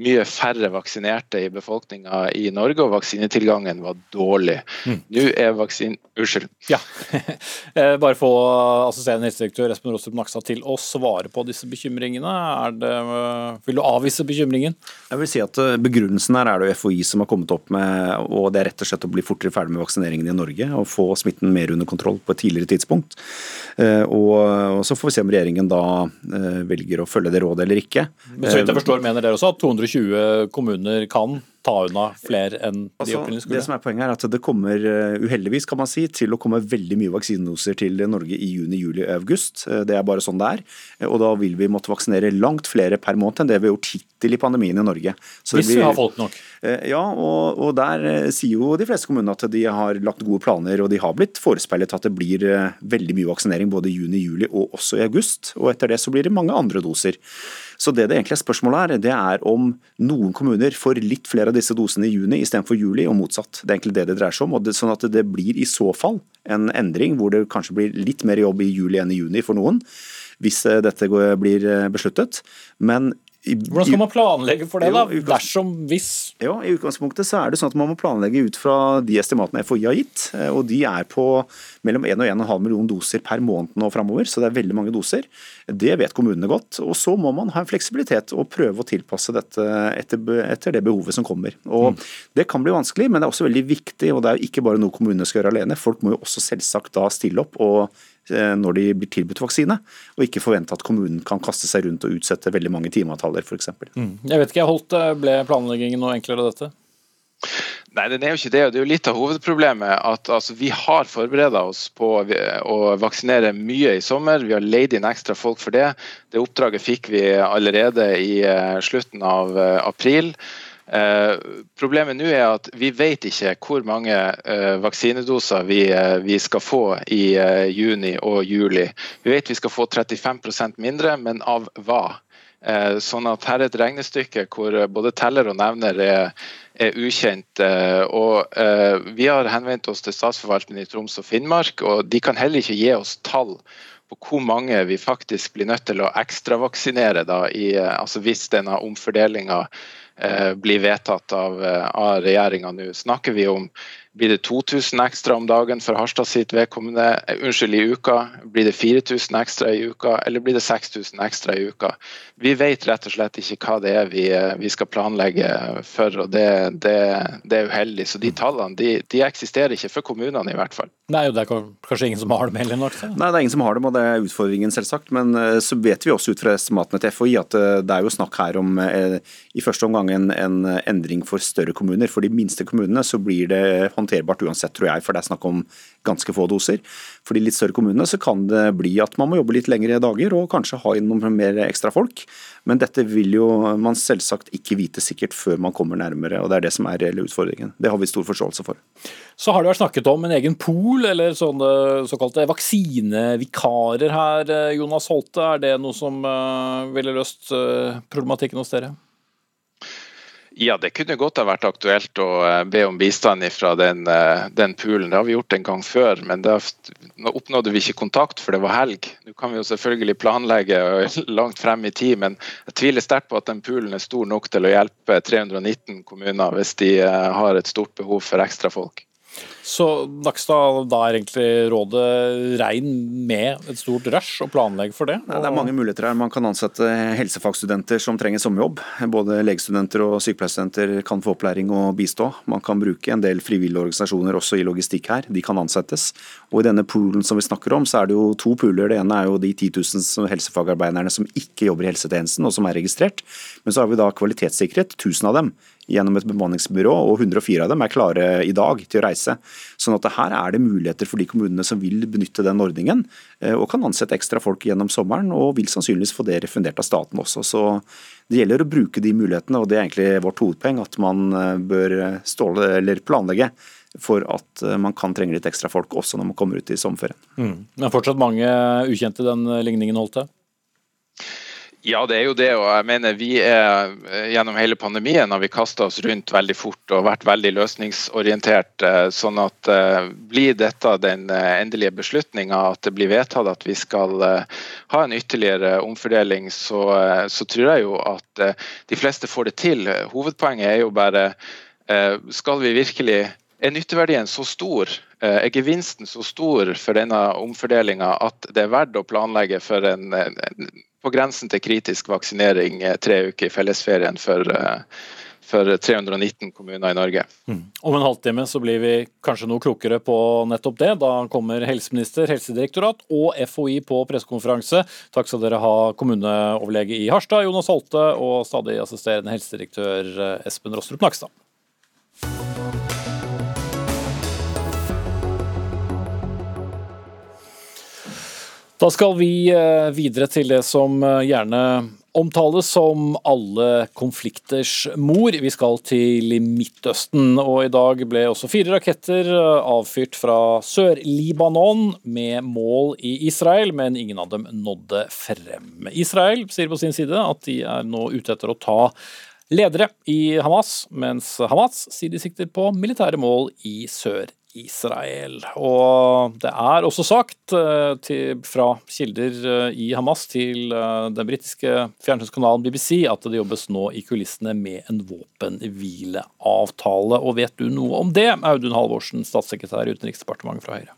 mye færre vaksinerte i befolkninga i Norge, og vaksinetilgangen var dårlig. Mm. Nå er vaksin... Unnskyld. Ja. Eh, bare få assisterende helsedirektør Espen Rostrup Nakstad til å svare på disse bekymringene. Det, eh, vil du avvise bekymringen? Jeg vil si at eh, Begrunnelsen her er det FHI som har kommet opp med, og det er rett og slett å bli fortere ferdig med vaksineringen i Norge og få smitten mer under kontroll på et tidligere tidspunkt. Og Så får vi se om regjeringen da velger å følge det rådet eller ikke. Men så vidt jeg forstår mener dere også at 200 120 kommuner kan ta unna flere enn de altså, opprinnelig skulle? Det som er Poenget er at det kommer eh, uheldigvis kan man si, til å komme veldig mye vaksinedoser til Norge i juni, juli og august. Eh, det er bare sånn det er. Og da vil vi måtte vaksinere langt flere per måned enn det vi har gjort hittil i pandemien i Norge. Så Hvis vi har folk nok? Eh, ja, og, og, der sier jo de fleste kommunene at de har lagt gode planer, og de har blitt forespeilet at det blir veldig mye vaksinering både i juni, juli og også i august. Og etter det så blir det mange andre doser. Så det det egentlig er spørsmålet er, det er om noen kommuner får litt flere av disse dosene i juni istedenfor juli, og motsatt. Det er egentlig det det dreier seg om. og det, Sånn at det blir i så fall en endring hvor det kanskje blir litt mer jobb i juli enn i juni for noen hvis eh, dette blir eh, besluttet. Men hvordan skal man planlegge for det, da? Dersom, hvis? Ja, I utgangspunktet så er det sånn at man må planlegge ut fra de estimatene FHI har gitt. Eh, og De er på mellom 1 og 1,5 million doser per måned nå framover, så det er veldig mange doser. Det vet kommunene godt. og Så må man ha en fleksibilitet og prøve å tilpasse dette etter, etter det behovet som kommer. Og mm. Det kan bli vanskelig, men det er også veldig viktig. og Det er jo ikke bare noe kommunene skal gjøre alene. Folk må jo også selvsagt da stille opp og når de blir tilbudt vaksine, og ikke forvente at kommunen kan kaste seg rundt og utsette veldig mange timeavtaler f.eks. Mm. Jeg vet ikke, Holt, eh, ble planleggingen noe enklere av dette? Nei, den er jo ikke det. og Det er jo litt av hovedproblemet at altså, vi har forberedt oss på å vaksinere mye i sommer. Vi har leid inn ekstra folk for det. Det oppdraget fikk vi allerede i slutten av april. Eh, problemet nå er at vi vet ikke hvor mange eh, vaksinedoser vi, eh, vi, skal få i juni og juli. Vi vet vi skal få 35% mindre, men av hva? Sånn at her er et regnestykke hvor både teller og nevner er, er ukjent. Og vi har henvendt oss til Statsforvalteren i Troms og Finnmark, og de kan heller ikke gi oss tall på hvor mange vi faktisk blir nødt til å ekstravaksinere da, altså hvis denne omfordelinga blir vedtatt av, eh, av regjeringa nå. Snakker vi om blir det 2000 ekstra om dagen for Harstad sitt vedkommende? Eh, unnskyld, i uka. Blir det 4000 ekstra i uka, eller blir det 6000 ekstra i uka? Vi vet rett og slett ikke hva det er vi, vi skal planlegge for, og det, det, det er uheldig. Så de tallene de, de, eksisterer ikke for kommunene, i hvert fall. Nei, det er kanskje ingen som har dem heller? Nok, Nei, det er ingen som har dem, og det er utfordringen, selvsagt. Men så vet vi også ut fra estimatene til FHI at det er jo snakk her om i første omgang en, en endring for større kommuner. For de minste kommunene så blir det håndterbart uansett, tror jeg, for det er snakk om ganske få doser. For de litt større kommunene så kan det bli at man må jobbe litt lengre dager og kanskje ha inn noen mer ekstra folk. Men dette vil jo man selvsagt ikke vite sikkert før man kommer nærmere, og det er det som er reelle utfordringen. Det har vi stor forståelse for. Så har det vært snakket om en egen pool, eller sånne såkalte vaksinevikarer her, Jonas Holte. Er det noe som uh, ville løst uh, problematikken hos dere? Ja, det kunne godt ha vært aktuelt å eh, be om bistand fra den, eh, den poolen. Det har vi gjort en gang før, men da oppnådde vi ikke kontakt, for det var helg. Nå kan vi jo selvfølgelig planlegge langt frem i tid, men jeg tviler sterkt på at den poolen er stor nok til å hjelpe 319 kommuner hvis de eh, har et stort behov for ekstra folk. Så Nakstad, da er egentlig rådet regn med et stort rush og planlegg for det? Det er mange muligheter her. Man kan ansette helsefagstudenter som trenger sommerjobb. Både legestudenter og sykepleierstudenter kan få opplæring og bistå. Man kan bruke en del frivillige organisasjoner også i logistikk her. De kan ansettes. Og I denne poolen som vi snakker om, så er det jo to pooler. Det ene er jo de 10 000 helsefagarbeiderne som ikke jobber i helsetjenesten og som er registrert. Men så har vi da kvalitetssikret 1000 av dem gjennom et bemanningsbyrå, og 104 av dem er klare i dag til å reise. Sånn at her er det muligheter for de kommunene som vil benytte den ordningen, eh, og kan ansette ekstra folk gjennom sommeren, og vil sannsynligvis få det refundert av staten også. Så det gjelder å bruke de mulighetene, og det er egentlig vårt hovedpoeng, at man eh, bør ståle, eller planlegge for at eh, man kan trenge litt ekstra folk også når man kommer ut i sommerferien. Mm. Men fortsatt mange ukjente den ligningen holdt til? Ja, det er jo det. og jeg mener vi er Gjennom hele pandemien har vi kasta oss rundt veldig fort og vært veldig løsningsorientert. Eh, sånn at uh, Blir dette den eh, endelige beslutninga, at det blir vedtatt at vi skal ha en ytterligere omfordeling, så, så, tror jeg jo at de fleste får det til. Hovedpoenget er jo bare skal vi virkelig er nytteverdien så stor, er gevinsten så stor for denne omfordelinga at det er verdt å planlegge for en, en på grensen til kritisk vaksinering eh, tre uker i fellesferien for, eh, for 319 kommuner i Norge. Mm. Om en halvtime så blir vi kanskje noe klokere på nettopp det. Da kommer helseminister, helsedirektorat og FHI på pressekonferanse. Takk skal dere ha kommuneoverlege i Harstad, Jonas Holte, og stadig assisterende helsedirektør eh, Espen Rostrup Nakstad. Da skal vi eh, videre til det som eh, gjerne omtales som alle konflikters mor. Vi skal til Midtøsten, og i dag ble også fire raketter eh, avfyrt fra Sør-Libanon med mål i Israel, men ingen av dem nådde frem. Israel sier på sin side at de er nå ute etter å ta ledere i Hamas, mens Hamas sier de sikter på militære mål i Sør-Libanon. Israel. Og det er også sagt eh, til, fra kilder eh, i Hamas til eh, den britiske fjernsynskanalen BBC at det jobbes nå i kulissene med en våpenhvileavtale. Og vet du noe om det, Audun Halvorsen, statssekretær i Utenriksdepartementet fra Høyre?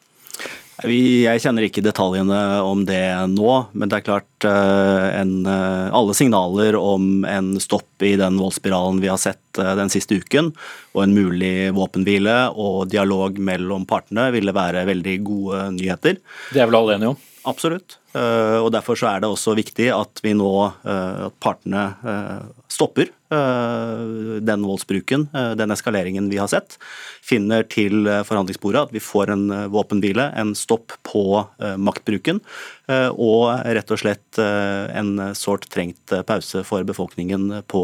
Jeg kjenner ikke detaljene om det nå, men det er klart eh, en, eh, alle signaler om en stopp i den voldsspiralen vi har sett eh, den siste uken, og en mulig våpenhvile og dialog mellom partene, ville være veldig gode nyheter. Det er vel alle enige om? Absolutt. Og Derfor så er det også viktig at vi nå, at partene stopper den voldsbruken, den eskaleringen vi har sett finner til eh, forhandlingsbordet at vi får en eh, våpenhvile, en stopp på eh, maktbruken, og rett og slett en sårt trengt pause for befolkningen på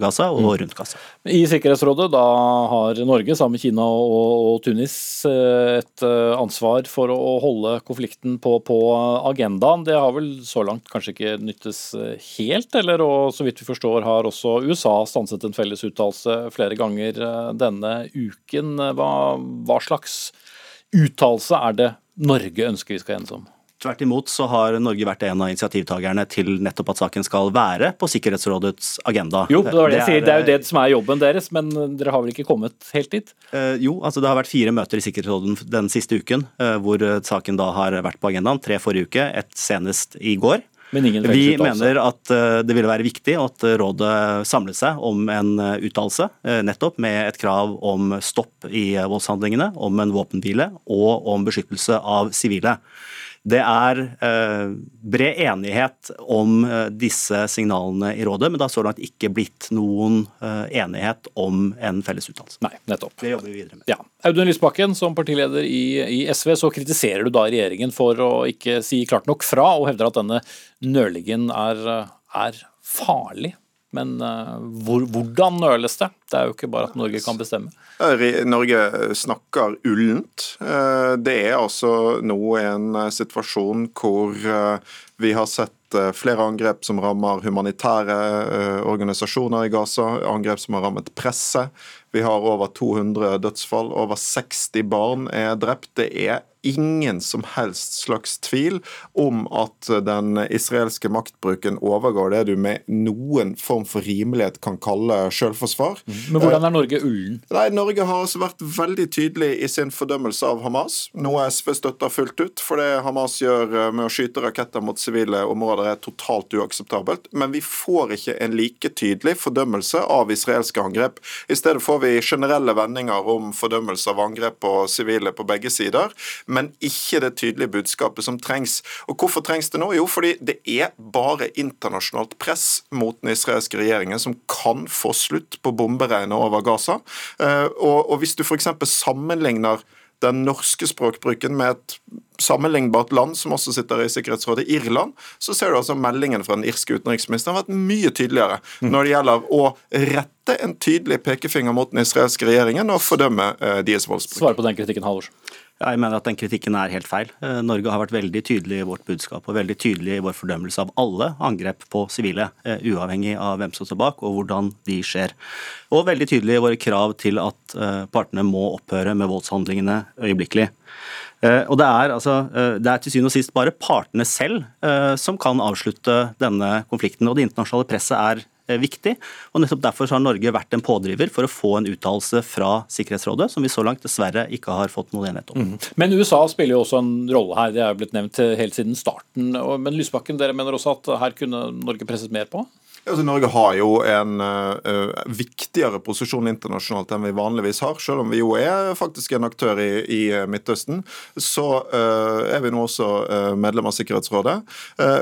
Gaza og mm. rundt Gaza. I Sikkerhetsrådet da har Norge sammen med Kina og Tunis et ansvar for å holde konflikten på, på agendaen. Det har vel så langt kanskje ikke nyttes helt, eller? Og så vidt vi forstår har også USA stanset en felles uttalelse flere ganger denne uken. Hva, hva slags uttalelse er det Norge ønsker vi skal enes om? Tvert imot så har Norge vært en av initiativtakerne til nettopp at saken skal være på Sikkerhetsrådets agenda. Jo, det, det, det, er, jo det som er jobben deres, men dere har vel ikke kommet helt dit? Uh, jo, altså det har vært fire møter i Sikkerhetsrådet den siste uken uh, hvor saken da har vært på agendaen. Tre forrige uke, ett senest i går. Vi mener at eh, det ville være viktig at rådet samlet seg om en eh, uttalelse, eh, nettopp med et krav om stopp i voldshandlingene, om en våpenhvile og om beskyttelse av sivile. Det er eh, bred enighet om eh, disse signalene i rådet, men det har så langt ikke blitt noen eh, enighet om en felles uttalelse. Nei, nettopp. Det jobber vi videre med. Ja. Audun Lysbakken, som partileder i, i, SV, så kritiserer du da regjeringen for å ikke si klart nok fra, og hevder at denne nølingen er, er farlig. Men uh, hvor, hvordan nøles det? Det er jo ikke bare at Norge kan bestemme. Norge snakker ullent. Eh, det er altså nå en eh, situasjon hvor vi har sett flere angrep som rammer humanitære organisasjoner i Gaza, angrep som har rammet presse. Vi har over 200 dødsfall, over 60 barn er drept. Det er ingen som helst slags tvil om at den israelske maktbruken overgår det du med noen form for rimelighet kan kalle selvforsvar. Mm. Men hvordan er Norge ullen? Nei, Norge har altså vært veldig tydelig i sin fordømmelse av Hamas, noe SV støtter fullt ut. For det Hamas gjør eh, med å skyte raketter mot sivile områder er totalt uakseptabelt. Men vi får ikke en like tydelig fordømmelse av israelske angrep. I stedet får vi generelle vendinger om fordømmelse av angrep på sivile på begge sider men ikke det tydelige budskapet som trengs. Og Hvorfor trengs det nå? Jo, fordi det er bare internasjonalt press mot den israelske regjeringen som kan få slutt på bomberegnet over Gaza. Eh, og, hvis du f.eks. sammenligner den norske språkbruken med et sammenlignbart land som også sitter i Sikkerhetsrådet, Irland, så ser du altså meldingen fra den irske utenriksministeren har vært mye tydeligere mm. når det gjelder å rette en tydelig pekefinger mot den israelske regjeringen og fordømme uh, deres voldsbruk. Svar på den kritikken, Halvorsen. Jeg mener at den kritikken er helt feil. Eh, Norge har vært veldig tydelig i vårt budskap og veldig tydelig i vår fordømmelse av alle angrep på sivile, eh, uavhengig av hvem som står bak og hvordan de skjer. Og veldig tydelig i våre krav til at eh, partene må opphøre med voldshandlingene øyeblikkelig. Og det er, altså, det er til syvende og sist bare partene selv som kan avslutte denne konflikten. Og det internasjonale presset er viktig. og nettopp Derfor har Norge vært en pådriver for å få en uttalelse fra Sikkerhetsrådet, som vi så langt dessverre ikke har fått noe enighet om. Mm. Men USA spiller jo også en rolle her, det er jo blitt nevnt helt siden starten. Men Lysbakken, dere mener også at her kunne Norge presset mer på? Altså, Norge har jo en uh, viktigere posisjon internasjonalt enn vi vanligvis har. Selv om vi jo er faktisk en aktør i, i Midtøsten, så uh, er vi nå også uh, medlem av Sikkerhetsrådet.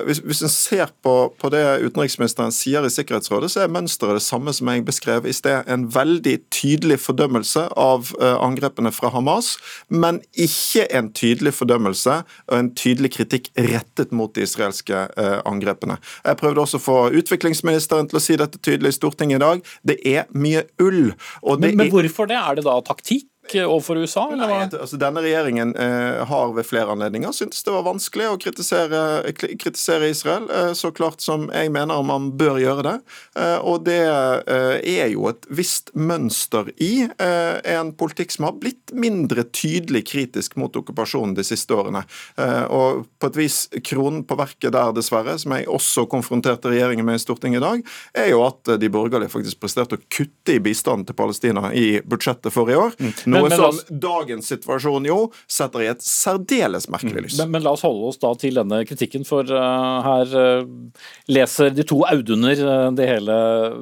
hvis, hvis en ser på, på, det utenriksministeren sier i Sikkerhetsrådet, så er mønsteret det samme som jeg beskrev i sted. En veldig tydelig fordømmelse av angrepene fra Hamas, men ikke en tydelig fordømmelse og en tydelig kritikk rettet mot de israelske angrepene. Jeg prøvde også å få utviklingsministeren statsministeren til å si dette tydelig i Stortinget i dag. Det er mye ull. men, men hvorfor det? Er det da taktikk? Overfor USA? Eller Nei, altså, denne regjeringen eh, har ved flere anledninger syntes det var vanskelig å kritisere, kritisere Israel, eh, så klart som jeg mener man bør gjøre det. Eh, og det eh, er jo et visst mønster i eh, en politikk som har blitt mindre tydelig kritisk mot okkupasjonen de siste årene. Eh, og på et vis kronen på verket der, dessverre, som jeg også konfronterte regjeringen med i Stortinget i dag, er jo at de borgerlige faktisk presterte å kutte i bistanden til Palestina i budsjettet for i år. Mm. Noe men, som oss, dagens situasjon jo setter i et særdeles merkelig lys. Men, men, la oss holde oss da til denne kritikken, for uh, her uh, leser de to Auduner uh, det hele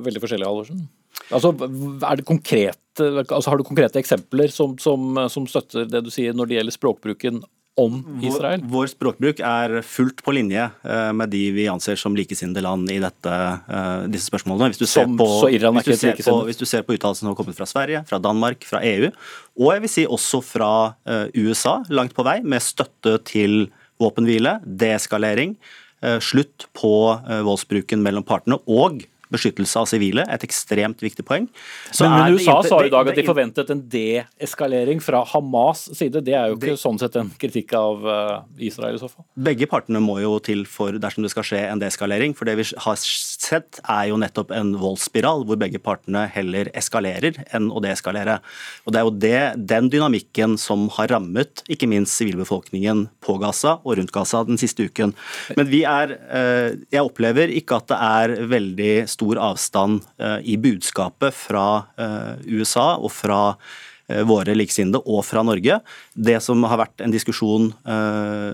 veldig forskjellig, Halvorsen. Altså, det konkrete, altså, har du konkrete eksempler som, som, som støtter det du sier når det gjelder språkbruken om Israel? Vår, vår, språkbruk er fullt på linje uh, med de vi anser som likesinnede land i dette, uh, disse spørsmålene. Hvis du, som, på, hvis, du ser på, hvis du ser på uttalelsene som har kommet fra Sverige, fra Danmark, fra EU, og jeg vil si også fra uh, USA, langt på vei, med støtte til våpenhvile, deeskalering, slutt på voldsbruken mellom partene og beskyttelse av sivile, et ekstremt viktig poeng. Men, men USA sa i dag at de forventet en deeskalering fra Hamas' side. Det er jo ikke det, sånn sett en kritikk av uh, Israel i så fall? Begge partene må jo til for dersom det skal skje en deeskalering. For det vi har sett er jo nettopp en voldsspiral hvor begge partene heller eskalerer enn å deeskalere. Og Det er jo det, den dynamikken som har rammet ikke minst sivilbefolkningen på Gaza og rundt Gaza den siste uken. Men vi er uh, Jeg opplever ikke at det er veldig stor avstand eh, i budskapet fra eh, USA og fra eh, våre likesinnede og fra Norge. Det som har vært en diskusjon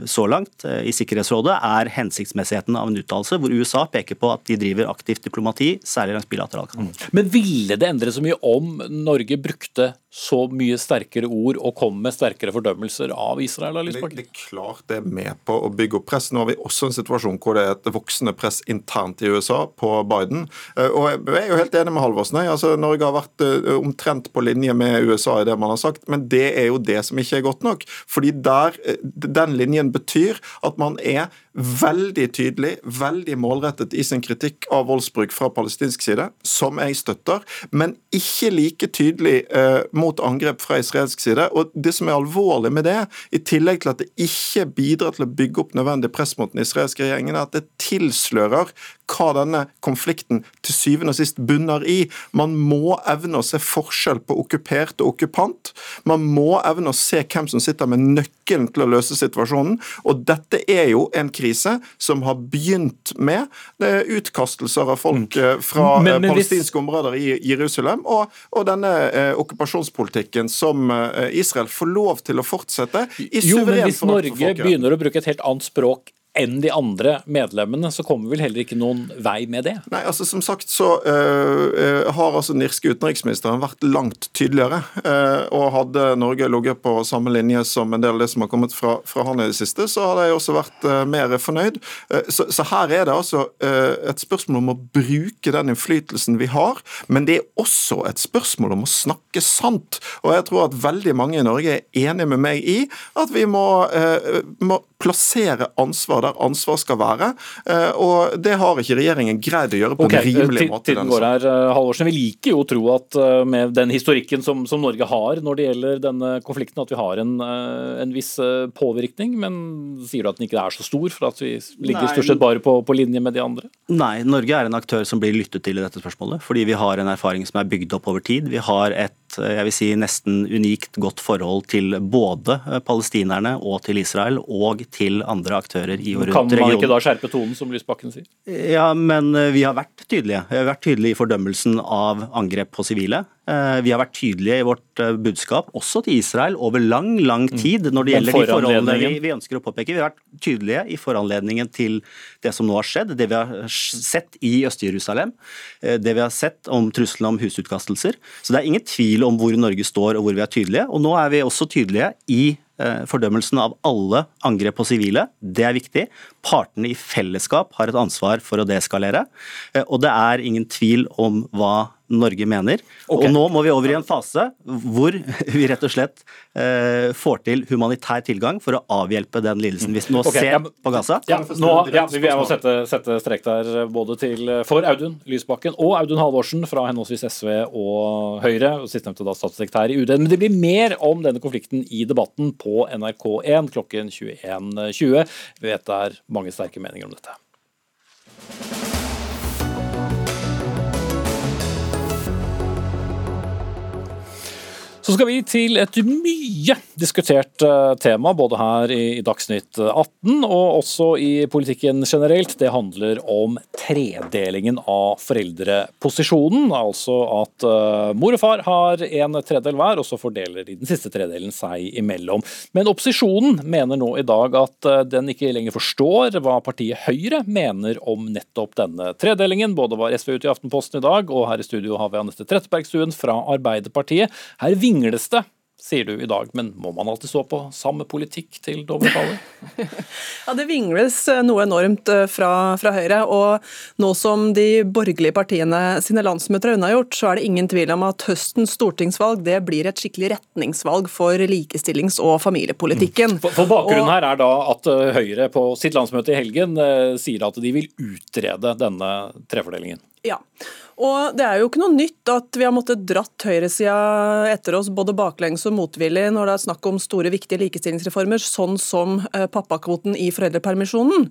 så langt i Sikkerhetsrådet, er hensiktsmessigheten av en uttalelse hvor USA peker på at de driver aktivt diplomati, særlig langs bilateralkanalen. Men ville det endre så mye om Norge brukte så mye sterkere ord og kom med sterkere fordømmelser av Israel? Det, det, er klart det er med på å bygge opp press. Nå har vi også en situasjon hvor det er et voksende press internt i USA på Biden. Eh, og Jeg er jo helt enig med Halvorsen. Altså, Norge har vært eh, omtrent på linje med USA i det man har sagt, men det er jo det som ikke er godt nok. Fordi der, eh, Den linjen betyr at man er veldig tydelig, veldig målrettet i sin kritikk av voldsbruk fra palestinsk side, som jeg støtter, men ikke like tydelig eh, mot angrep fra israelsk side. Og Det som er alvorlig med det, i tillegg til at det ikke bidrar til å bygge opp nødvendig press mot den israelske regjeringen, er at det tilslører hva denne konflikten til syvende og sist bunner i. Man må evne å se forskjell på okkupert og okkupant. Man må evne å se hvem som sitter med nøkkelen til å løse situasjonen. Og dette er jo en krise som har begynt med utkastelser av folk mm. eh, fra men, men, palestinske områder i Jerusalem, og, og denne eh, okkupasjonspolitikken som eh, Israel får lov til å fortsette i jo, men Hvis Norge begynner å bruke et helt annet språk enn de andre medlemmene, så kommer vel heller ikke noen vei med det? Nei, altså Som sagt så uh, har altså den irske utenriksministeren vært langt tydeligere. Uh, og hadde Norge ligget på samme linje som en del av det som har kommet fra, fra han i det siste, så hadde jeg også vært uh, mer fornøyd. Så, så, her er det altså et spørsmål om å bruke den innflytelsen vi har, men det er også et spørsmål om å snakke sant. Og jeg tror at veldig mange i Norge er enig med meg i at vi må, må plassere ansvar der ansvar skal være. Eh, og det har ikke regjeringen greid å gjøre på okay, en rimelig måte. Tiden går her, eh, Halvorsen. Vi liker jo å tro at eh, med den historikken som, som, Norge har når det gjelder denne konflikten, at vi har en, en viss påvirkning. Men sier du at den ikke er så stor, for at vi ligger stort sett bare på, på linje med de andre? Nei, Norge er en aktør som blir lyttet til i dette spørsmålet. Fordi vi har en erfaring som er bygd opp over tid. Vi har et jeg vil si, nesten unikt godt forhold til både palestinerne og til Israel, og til andre aktører i og rundt regionen. Kan man ikke da skjerpe tonen, som Lysbakken sier? Ja, men eh, vi har vært tydelige. Vi har vært tydelige i fordømmelsen av angrep på sivile. Eh, vi har vært tydelige i vårt eh, budskap, også til Israel, over lang lang mm. tid når det gjelder de forholdene vi, vi ønsker å påpeke. Vi har vært tydelige i foranledningen til det som nå har skjedd, det vi har sett i Øst-Jerusalem, det vi har sett om trusselen om husutkastelser. Så det er ingen tvil om hvor Norge står og hvor vi er tydelige. Og nå er vi også tydelige i Eh, fordømmelsen av alle angrep på sivile. Det er viktig. Partene i fellesskap har et ansvar for å deeskalere. Eh, og det er ingen tvil om hva Norge mener. Okay. Og nå må vi over i en fase hvor vi rett og slett eh, får til humanitær tilgang for å avhjelpe den lidelsen. Hvis vi nå okay, ser på Gaza. Ja, nå, ja, vi må sette, sette strek der eh, både til, eh, for Audun Lysbakken og Audun Halvorsen fra henholdsvis SV og Høyre, og sistnevnte da statssekretær i UD. Men det blir mer om denne konflikten i debatten på NRK1 klokken 21.20. Vi vet det er mange sterke meninger om dette. Så skal vi til et mye diskutert eh, tema, både her i Dagsnytt 18 og også i politikken generelt. Det handler om tredelingen av foreldreposisjonen. Altså at uh, mor og far har en tredel hver, og så fordeler de den siste tredelen seg imellom. Men opposisjonen mener nå i dag at den ikke lenger forstår hva partiet Høyre mener om nettopp denne tredelingen. Både var SV ute i Aftenposten i dag, og her i studio har vi Anette Trettebergstuen fra Arbeiderpartiet. Her vingles det, sier du i dag, men må man alltid stå på samme politikk til Dovreballer? ja, det vingles eh, noe enormt eh, fra, fra, Høyre. Og nå som de borgerlige partiene sine landsmøter er unnagjort, så er det ingen tvil om at høstens stortingsvalg det blir et skikkelig retningsvalg for likestillings- og familiepolitikken. For, for bakgrunnen og, her er da at eh, Høyre på sitt landsmøte i helgen sier at de vil utrede denne trefordelingen. Ja, og det er jo ikke noe nytt at vi har måttet dratt høyresida etter oss både baklengs og motvillig når det er snakk om store, viktige likestillingsreformer, sånn som eh, pappakvoten i foreldrepermisjonen.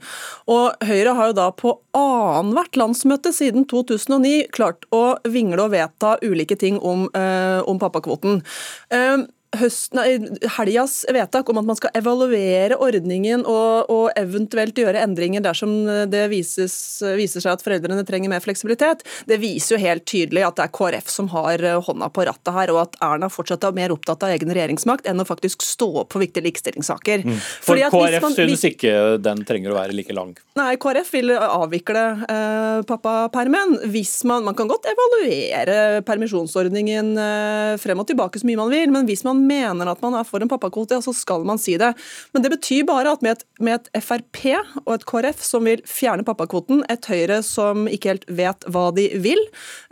Og Høyre har jo da på annethvert landsmøte siden 2009 klart å vingle og vedta ulike ting om, eh, om pappakvoten. Eh, helgas vedtak om at man skal evaluere ordningen og, og eventuelt gjøre endringer dersom det vises, viser seg at foreldrene trenger mer fleksibilitet, det viser jo helt tydelig at det er KrF som har hånda på rattet her, og at Erna fortsatt er mer opptatt av egen regjeringsmakt enn å faktisk stå opp for viktige likestillingssaker. Mm. For KrF man, synes ikke den trenger å være like lang? Nei, KrF vil avvikle eh, pappapermen. Hvis man, man kan godt evaluere permisjonsordningen eh, frem og tilbake så mye man vil, men hvis man mener at man er for en pappakvote, så skal man si det. Men det betyr bare at med et, med et Frp og et KrF som vil fjerne pappakvoten, et Høyre som ikke helt vet hva de vil,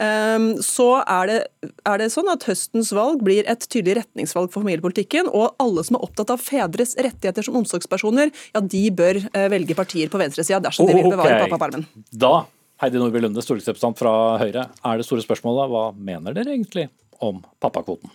ehm, så er det, er det sånn at høstens valg blir et tydelig retningsvalg for familiepolitikken, og alle som er opptatt av fedres rettigheter som omsorgspersoner, ja, de bør eh, velge partier på venstresida dersom de vil bevare okay. pappapermen. Da Heidi Nordby Lunde, stortingsrepresentant fra Høyre. Er det store spørsmålet hva mener dere egentlig om pappakvoten.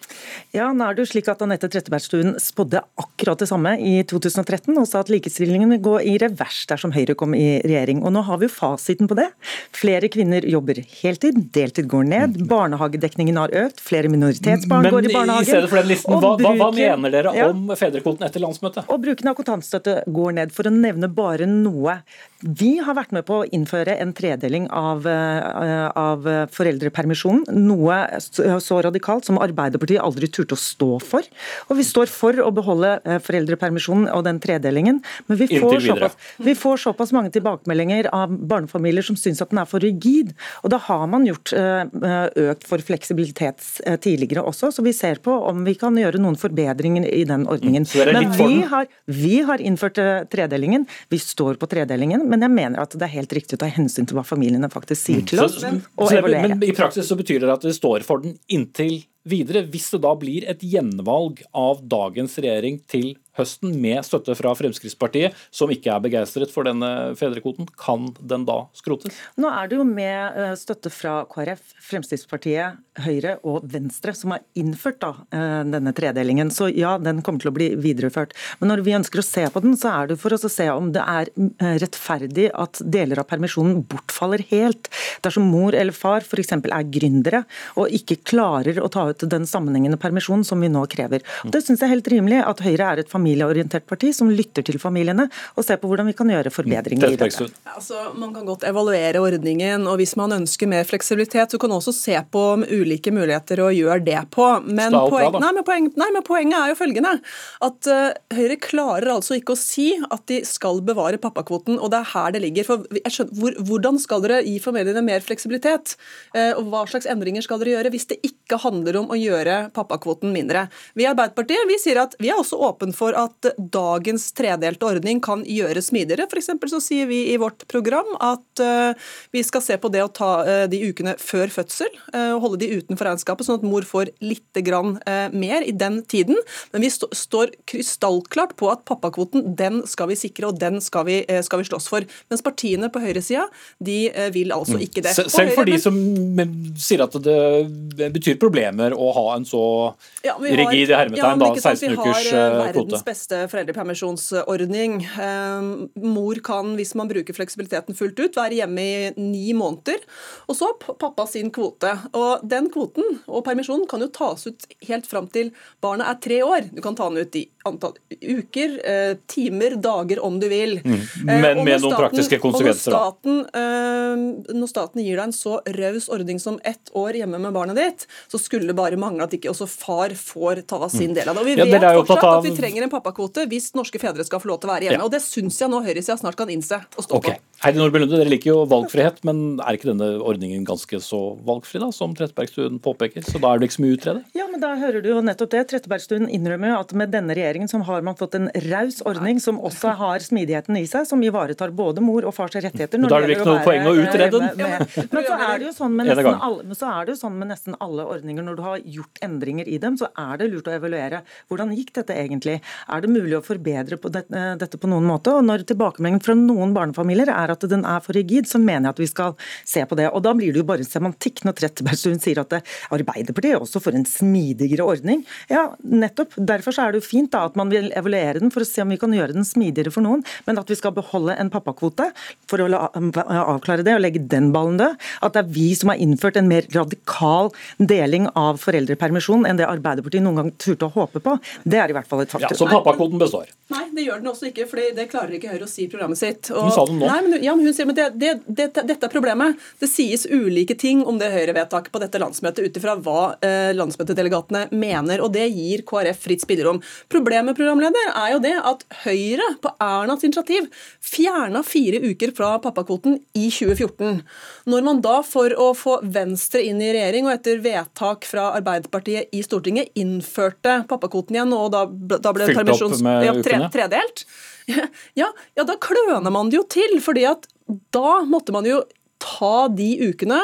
Ja, nå er det jo slik at Anette Trettebergstuen spådde akkurat det samme i 2013, og sa at likestillingen vil gå i revers dersom Høyre kom i regjering. Og nå har vi jo fasiten på det. Flere kvinner jobber heltid, deltid går ned, mm. barnehagedekningen har økt, flere minoritetsbarn Men går i barnehagen. Men i stedet for den listen, hva, bruken, hva, mener dere ja, om fedrekvoten etter landsmøtet? Og bruken av kontantstøtte går ned, for å nevne bare noe. Vi har vært med på å innføre en tredeling av, eh, av foreldrepermisjonen. Noe så radikalt som Arbeiderpartiet aldri turte å stå for. Og vi står for å beholde eh, foreldrepermisjonen og den tredelingen. Men vi får, såpass, vi får såpass mange tilbakemeldinger av barnefamilier som syns at den er for rigid. Og da har man gjort eh, økt for fleksibilitet tidligere også, så vi ser på om vi kan gjøre noen forbedringer i den ordningen. Mm, men vi har, vi har innført tredelingen. Vi står på tredelingen men jeg mener at det er helt riktig å ta hensyn til hva familiene faktisk sier til oss, mm. og evaluere. Men i praksis så betyr det at det står for den inntil videre, hvis det da blir et gjenvalg av dagens regjering til høsten med støtte fra Fremskrittspartiet, som ikke er begeistret for denne fedrekvoten, kan den da skrotes? Nå er det jo med eh, støtte fra KrF, Fremskrittspartiet, Høyre og Venstre som har innført da, eh, denne tredelingen. Så ja, den kommer til å bli videreført. Men når vi ønsker å se på den, så er det for oss å se om det er eh, rettferdig at deler av permisjonen bortfaller helt. Dersom mor eller far f.eks. er gründere og ikke klarer å ta ut den sammenhengende permisjonen som vi nå krever. Det syns jeg er helt rimelig at Høyre er et familieorientert parti som lytter til familiene og ser på hvordan vi kan gjøre forbedringer i dette. Altså, man kan godt evaluere ordningen, og hvis man ønsker mer fleksibilitet, så kan man også se på ulike muligheter å gjøre det på. Men, poeng, nei, men, poen, nei, men poenget er jo følgende at uh, Høyre klarer altså ikke å si at de skal bevare pappakvoten, og det er her det ligger. For skjønner, hvor, hvordan skal dere gi familiene mer fleksibilitet? Uh, og Hva slags endringer skal dere gjøre hvis det ikke handler om om å gjøre pappakvoten mindre. Vi i Arbeiderpartiet vi sier at vi er også åpen for at dagens tredelte ordning kan gjøres smidigere. For så sier vi i vårt program at uh, vi skal se på det å ta uh, de ukene før fødsel, uh, holde de utenfor regnskapet, sånn at mor får litt grann, mer i den tiden. Men vi st står krystallklart på at pappakvoten den skal vi sikre, og den skal vi, skal vi slåss for. Mens partiene på høyresida de vil altså mm. ikke det. Selv for de som sier at det betyr problemer å ha en så ja, rigid hermetegn, ja, 16 ukers kvote. Beste foreldrepermisjonsordning. Um, mor kan, hvis man bruker fleksibiliteten fullt ut, være hjemme i ni måneder. Og så pappa sin kvote. Og den kvoten og permisjonen kan jo tas ut helt fram til barnet er tre år. Du kan ta den ut i antall uker, eh, timer, dager om du vil. Mm. Men med noen praktiske konsekvenser. Når staten, når staten gir deg en så raus ordning som ett år hjemme med barnet ditt, så skulle det bare mangle at ikke også far får ta sin mm. del av det. Og Vi ja, vet fortsatt av... at vi trenger en pappakvote hvis norske fedre skal få lov til å være hjemme. Ja. Og Det syns jeg nå høyresida snart kan innse og stå okay. på. Heidi Nordby Lunde, dere liker jo valgfrihet, men er ikke denne ordningen ganske så valgfri, da, som Trettebergstuen påpeker? Så da er det ikke så mye å utrede? Ja, men da hører du jo nettopp det. Trettebergstuen innrømmer jo at med denne regjeringen så har man fått en raus ordning som også har smidigheten i seg, som ivaretar både mor og fars rettigheter. Men da er det ikke noe poeng å utrede den? Men så er det jo sånn med nesten alle, så er det jo sånn med nesten alle ordninger når du har gjort endringer i dem, så er det lurt å evaluere. Hvordan gikk dette egentlig? Er det mulig å forbedre på dette, dette på noen måte? Og når tilbakemeldingen fra noen barnefamilier er at den er for rigid, så mener jeg at vi skal se på det. Og da blir det jo bare semantikk når Trettebergstuen sier at Arbeiderpartiet også får en smidigere ordning. Ja, nettopp. Derfor er det jo fint da at man vil evaluere den for å se om vi kan gjøre den smidigere for noen, men at vi skal beholde en pappakvote for å avklare det og legge den ballen død. At det er vi som har innført en mer radikal deling av foreldrepermisjon enn det Arbeiderpartiet noen gang turte å håpe på. Det er i hvert fall et faktum. Ja, Så pappakvoten består? Nei, det gjør den også ikke, for det klarer ikke Høyre å si i programmet sitt. Og, hun sa det nå. Nei, men, ja, men hun sier, men det, det, det, dette er problemet. Det sies ulike ting om det Høyre-vedtaket på dette landsmøtet ut ifra hva eh, landsmøtedelegatene mener, og det gir KrF fritt spillerom. Problemet programleder, er jo det at Høyre på Ernas initiativ fjerna fire uker fra pappakvoten i 2014. Når man da for å få Venstre inn i regjering, og etter vedtak fra Arbeiderpartiet Arbeiderpartiet i Stortinget innførte pappakvoten igjen, og da, da ble permisjons... Ja, tre, tredelt. Ja, ja, da kløner man det jo til. fordi at da måtte man jo ta de ukene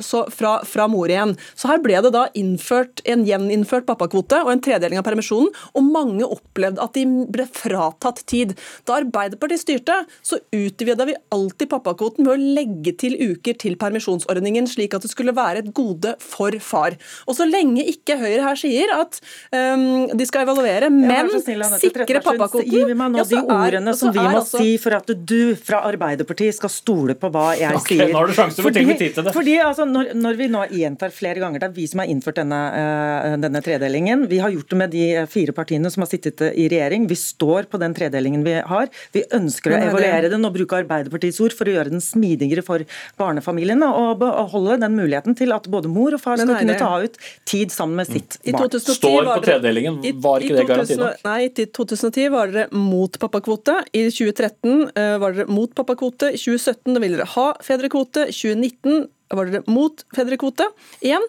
så fra, fra mor igjen. Så her ble det da innført en gjeninnført pappakvote og en tredeling av permisjonen, og mange opplevde at de ble fratatt tid. Da Arbeiderpartiet styrte, så utvida vi alltid pappakvoten ved å legge til uker til permisjonsordningen, slik at det skulle være et gode for far. Og så lenge ikke Høyre her sier at um, de skal evaluere, men sikre pappakvoten Gi meg nå ja, de ordene som vi må altså, si for at du fra Arbeiderpartiet skal stole på hva jeg okay, sier. Nå har du sjanse til å med tid til det. Fordi, altså, altså når, når, vi nå gjentar flere ganger, det er vi som har innført denne, uh, denne, tredelingen. Vi har gjort det med de fire partiene som har sittet i regjering. Vi står på den tredelingen vi har. Vi ønsker å evaluere den og bruke Arbeiderpartiets ord for å gjøre den smidigere for barnefamiliene og beholde den muligheten til at både mor og far skal kunne ta ut tid sammen med sitt barn. Står på tredelingen, var ikke det garanti nok? Nei, i 2010 var dere mot pappakvote. I 2013 uh, eh, var dere mot pappakvote. I 2017 ville dere ha fedrekvote. I 2019 var dere mot fedrekvote igjen.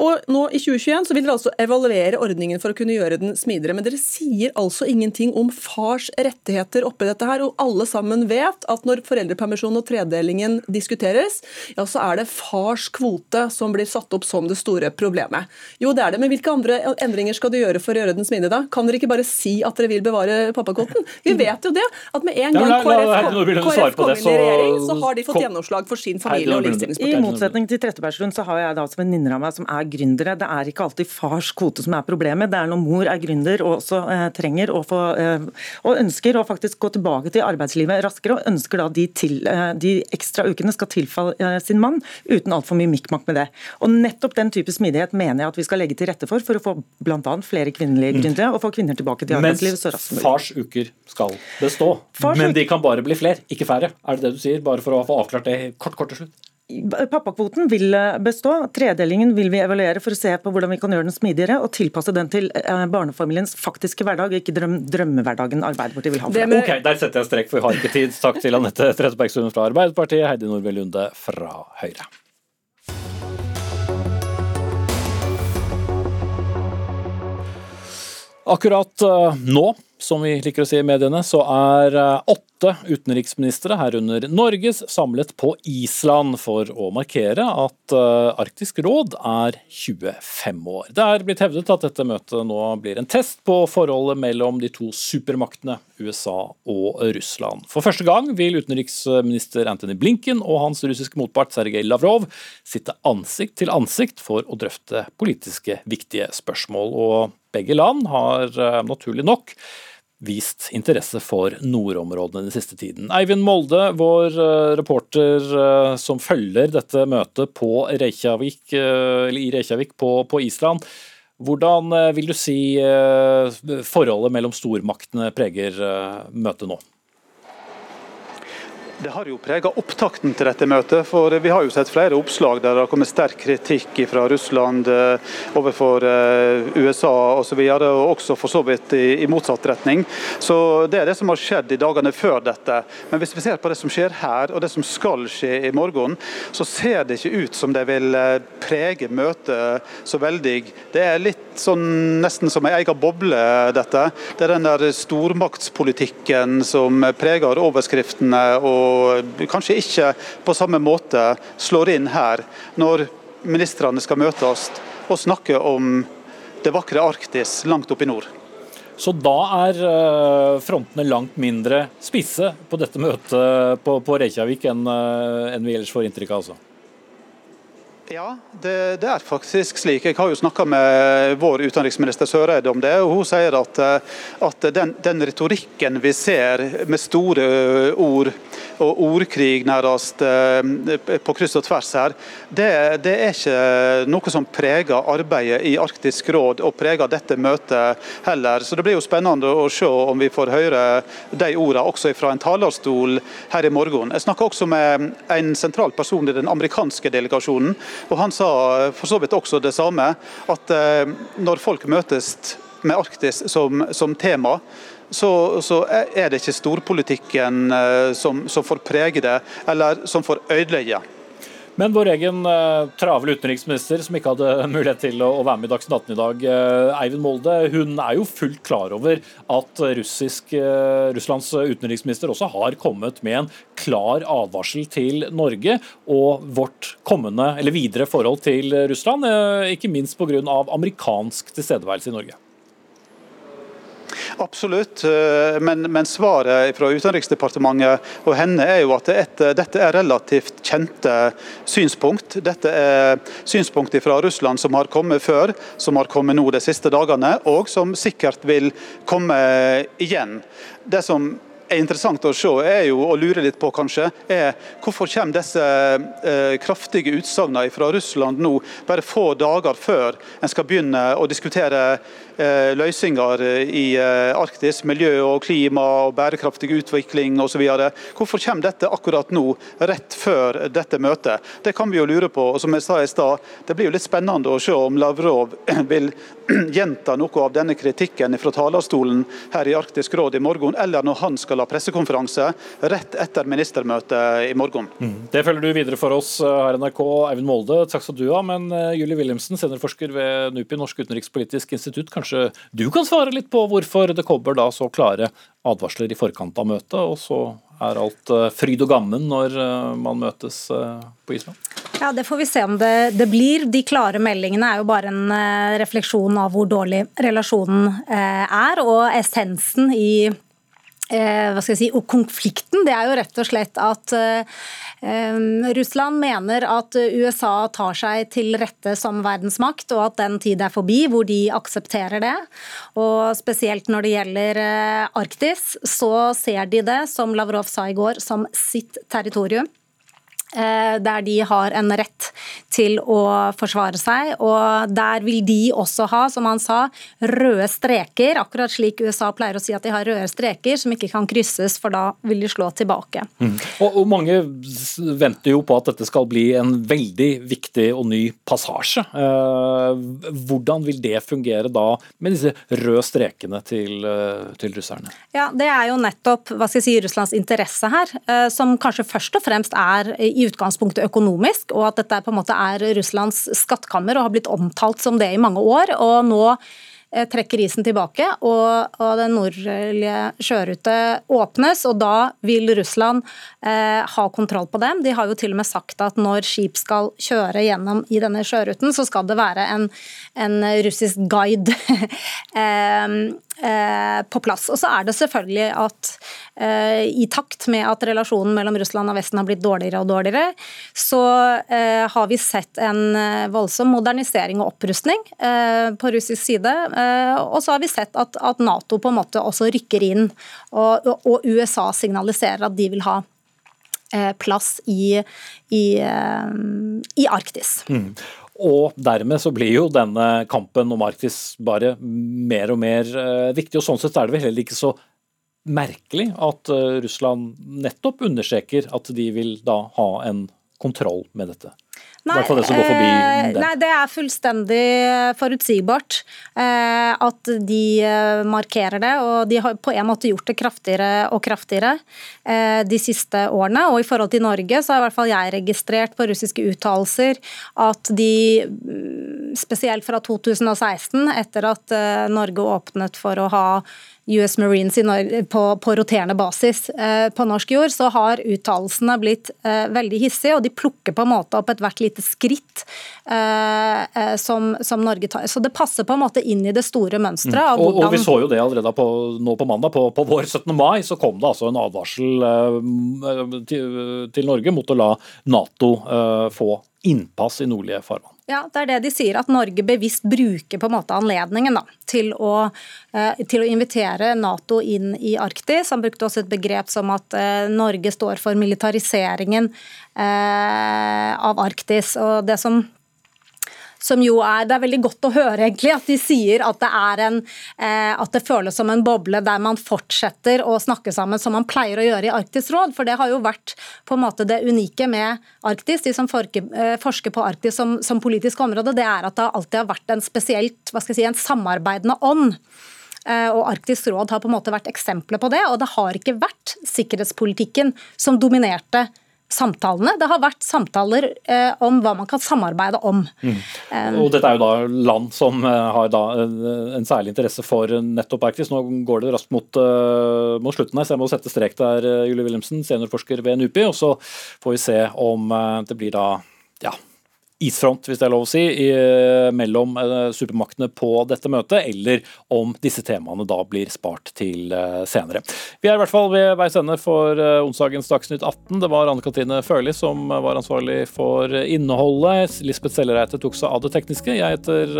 Og nå i 2021 så vil dere altså evaluere ordningen for å kunne gjøre den smidigere. Men dere sier altså ingenting om fars rettigheter oppi dette her. Og alle sammen vet at når foreldrepermisjon og tredelingen diskuteres, ja så er det fars kvote som blir satt opp som det store problemet. Jo det er det, men hvilke andre endringer skal du gjøre for å gjøre den smidig da? Kan dere ikke bare si at dere vil bevare pappakvoten? Vi vet jo det, at med en gang KrF kom inn i regjering, så har de fått gjennomslag for sin familie- og likestillingspolitikk. I motsetning til Trettebergstuen så har jeg da som venninner av meg som er er gründere. Det er ikke alltid fars kvote som er problemet. Det er når mor er gründer og også eh, trenger å få, eh, og ønsker å faktisk gå tilbake til arbeidslivet raskere, og ønsker da de, til, eh, de ekstra ukene skal tilfalle eh, sin mann, uten altfor mye mikkmakk med det. Og Nettopp den type smidighet mener jeg at vi skal legge til rette for, for å få bl.a. flere kvinnelige mm. gründere og få kvinner tilbake til arbeidslivet så raskt som mulig. Fars uker skal bestå, fars men de kan bare bli flere, ikke færre. Er det det du sier? Bare for å få avklart det kort, kort til slutt. Pappakvoten vil eh, bestå. Tredelingen vil vi evaluere for å se på hvordan vi kan gjøre den smidigere og tilpasse den til eh, barnefamiliens faktiske hverdag, ikke drøm, drømmehverdagen Arbeiderpartiet vil ha. For med... Ok, Der setter jeg strek, for vi har ikke tid. Takk til Anette Trettebergstuen fra Arbeiderpartiet, Heidi Nordby Lunde fra Høyre. Akkurat eh, nå som vi liker å si i mediene, så er eh, åtte utenriksministre, herunder Norges, samlet på Island for å markere at eh, Arktisk råd er 25 år. Det er blitt hevdet at dette møtet nå blir en test på forholdet mellom de to supermaktene USA og Russland. For første gang vil utenriksminister Antony Blinken og hans russiske motpart Sergej Lavrov sitte ansikt til ansikt for å drøfte politiske viktige spørsmål. og begge land har eh, naturlig nok vist interesse for nordområdene den siste tiden. Eivind Molde, vår eh, reporter eh, som følger dette møtet Reykjavik, eh, i Reykjavik på, på Island. Hvordan vil du si forholdet mellom stormaktene preger møtet nå? Det har jo prega opptakten til dette møtet. for Vi har jo sett flere oppslag der det har kommet sterk kritikk fra Russland eh, overfor eh, USA osv. Og, og også for så vidt i, i, motsatt retning. Så Det er det som har skjedd i dagene før dette. Men hvis vi ser på det som skjer her og det som skal skje i morgen, så ser det ikke ut som det vil eh, prege møtet så veldig. Det er litt sånn nesten som ei ega boble, dette. Det er den der stormaktspolitikken som preger overskriftene. og og kanskje ikke på samme måte slår inn her, når ministrene skal møtes og snakke om det vakre Arktis langt oppe i nord. Så da er eh, frontene langt mindre spisse på dette møtet på, på Reykjavik enn, eh, enn vi ellers får inntrykk av? altså? Ja, det, det, er faktisk slik. Jeg har jo snakka med vår utenriksminister Søreide om det. og Hun sier at, eh, at den, den, retorikken vi ser med store ord og ordkrig nærmest eh, på kryss og tvers her, det, det, er ikke noe som preger arbeidet i Arktisk råd og preger dette møtet heller. Så Det blir jo spennende å se om vi får høre de ordene også fra en talerstol her i morgen. Jeg snakka også med en sentral person i den amerikanske delegasjonen. Og Han sa for så vidt også det samme, at eh, når folk møtes med Arktis som, som tema, så, så, er det ikke storpolitikken eh, som, som får prege det, eller som får ødelegge. Men vår egen uh, travle utenriksminister som ikke hadde mulighet til å, være med i Dagsnytt 18 i dag, uh, Eivind Molde, hun er jo fullt klar over at russisk, uh, Russlands utenriksminister også har kommet med en klar advarsel til Norge og vårt kommende, eller videre forhold til Russland, ikke minst pga. amerikansk tilstedeværelse i Norge. Absolutt, eh, men, men, svaret fra Utenriksdepartementet og henne er jo at et, dette er relativt kjente synspunkt. Dette er synspunkt fra Russland som har kommet før, som har kommet nå de siste dagene, og som sikkert vil komme igjen. Det som er interessant å se, er jo, og lure litt på kanskje, er hvorfor kommer disse eh, kraftige utsagnene fra Russland nå bare få dager før en skal begynne å diskutere eh, løsninger i eh, Arktis, miljø og klima og bærekraftig utvikling osv. Hvorfor kommer dette akkurat nå, rett før dette møtet? Det kan vi jo lure på. og som jeg sa i sted, Det blir jo litt spennende å se om Lavrov vil gjenta noe av denne kritikken fra talerstolen her i Arktisk råd i morgen, eller når han skal ha pressekonferanse rett etter ministermøtet i morgen. Mm. Det følger du videre for oss eh, her i NRK, Eivind Molde. Takk skal du ha. Men eh, Julie Wilhelmsen, seniorforsker ved NUPI, Norsk utenrikspolitisk institutt. Kanskje du kan svare litt på hvorfor det kommer da så klare advarsler i forkant av møtet, og så er alt eh, fryd og gammen når man møtes på Island? Ja, Det får vi se om det, det, blir. De klare meldingene er jo bare en refleksjon av hvor dårlig relasjonen er. Og essensen i Eh, hva skal jeg si, og konflikten det er jo rett og slett at eh, Russland mener at USA tar seg til rette som verdensmakt, og at den tid er forbi hvor de aksepterer det. Og Spesielt når det gjelder eh, Arktis, så ser de det, som Lavrov sa i går, som sitt territorium. Eh, der de har en rett til å forsvare seg. Og der vil de også ha, som han sa, røde streker, akkurat slik USA pleier å si at de har røde streker som ikke kan krysses, for da vil de slå tilbake. Mm. Og, og, Mange venter jo på at dette skal bli en veldig viktig og ny passasje. Eh, hvordan vil det fungere da med disse røde strekene til, eh, til russerne? Ja, Det er jo nettopp hva skal jeg si, Russlands interesse her, eh, som kanskje først og fremst er i utgangspunktet økonomisk, og at dette på en måte er Russlands skattkammer og har blitt omtalt som det i mange år. og nå trekker isen tilbake, og, og den nordlige sjørute åpnes. og Da vil Russland eh, ha kontroll på dem. De har jo til og med sagt at når skip skal kjøre gjennom i denne sjøruten, så skal det være en, en russisk guide eh, Eh, på plass. Og så er det selvfølgelig at eh, i takt med at relasjonen mellom Russland og Vesten har blitt dårligere og dårligere, så eh, har vi sett en voldsom modernisering og opprustning på russisk side. Og så har vi sett at, at Nato på en måte også rykker inn, og, og USA signaliserer at de vil ha plass i, i, i Arktis. Mm. Og dermed så blir jo denne kampen om Arktis bare mer og mer viktig. og Sånn sett er det vel heller ikke så merkelig at Russland nettopp understreker at de vil da ha en kontroll med dette. Nei, det, eh, nei, det er fullstendig forutsigbart eh, at de eh, markerer det. Og de har på en måte gjort det kraftigere og kraftigere eh, de siste årene. Og i forhold til Norge så har i hvert fall jeg registrert på russiske uttalelser at de, mm, spesielt fra 2016, etter at eh, Norge åpnet for å ha US Marines på, på, roterende basis eh, på norsk jord, så har uttalelsene blitt eh, veldig hissige, og de plukker på en måte opp ethvert lite skritt eh, som, som, Norge tar. Så det passer på en måte inn i det store mønsteret. Mm. Og, og, vi så jo det allerede på, nå på mandag, på, på, vår 17. mai, så kom det altså en advarsel til, til, Norge mot å la Nato få innpass i nordlige farvann. Ja, det er det de sier, at Norge bevisst bruker på en måte anledningen da, til, å, eh, til, å, invitere Nato inn i Arktis. Han brukte også et begrep som at eh, Norge står for militariseringen eh, av Arktis. og det som som jo er Det er veldig godt å høre egentlig at de sier at det er en eh, at det føles som en boble der man fortsetter å snakke sammen som man pleier å gjøre i Arktisk råd. For det har jo vært på en måte det unike med Arktis, de som forsker, eh, på Arktis som, som, politisk område, det er at det alltid har vært en spesielt, hva skal jeg si, en samarbeidende ånd. Eh, og Arktisk råd har på en måte vært eksempler på det. Og det har ikke vært sikkerhetspolitikken som dominerte samtalene. Det har vært samtaler eh, om hva man kan samarbeide om. Mm. Um, og dette er jo da land som eh, har da en, en særlig interesse for nettopp Arktis. Nå går det raskt mot, uh, mot slutten her, så jeg må sette strek der, Julie Wilhelmsen, seniorforsker ved NUPI. Og så får vi se om det blir da ja, isfront, hvis det er lov å si, i, mellom uh, supermaktene på dette møtet, eller om disse temaene da blir spart til uh, senere. Vi er i hvert fall ved veis ende for onsdagens Dagsnytt 18. Det var Anne Katrine Førli som var ansvarlig for innholdet. Lisbeth Sellereite tok seg av det tekniske. Jeg heter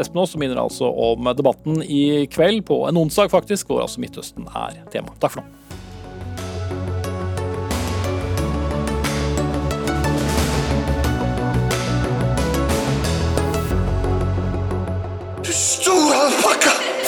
Espen Aas og minner altså om debatten i kveld, på en onsdag faktisk, hvor altså Midtøsten er tema. Takk for nå.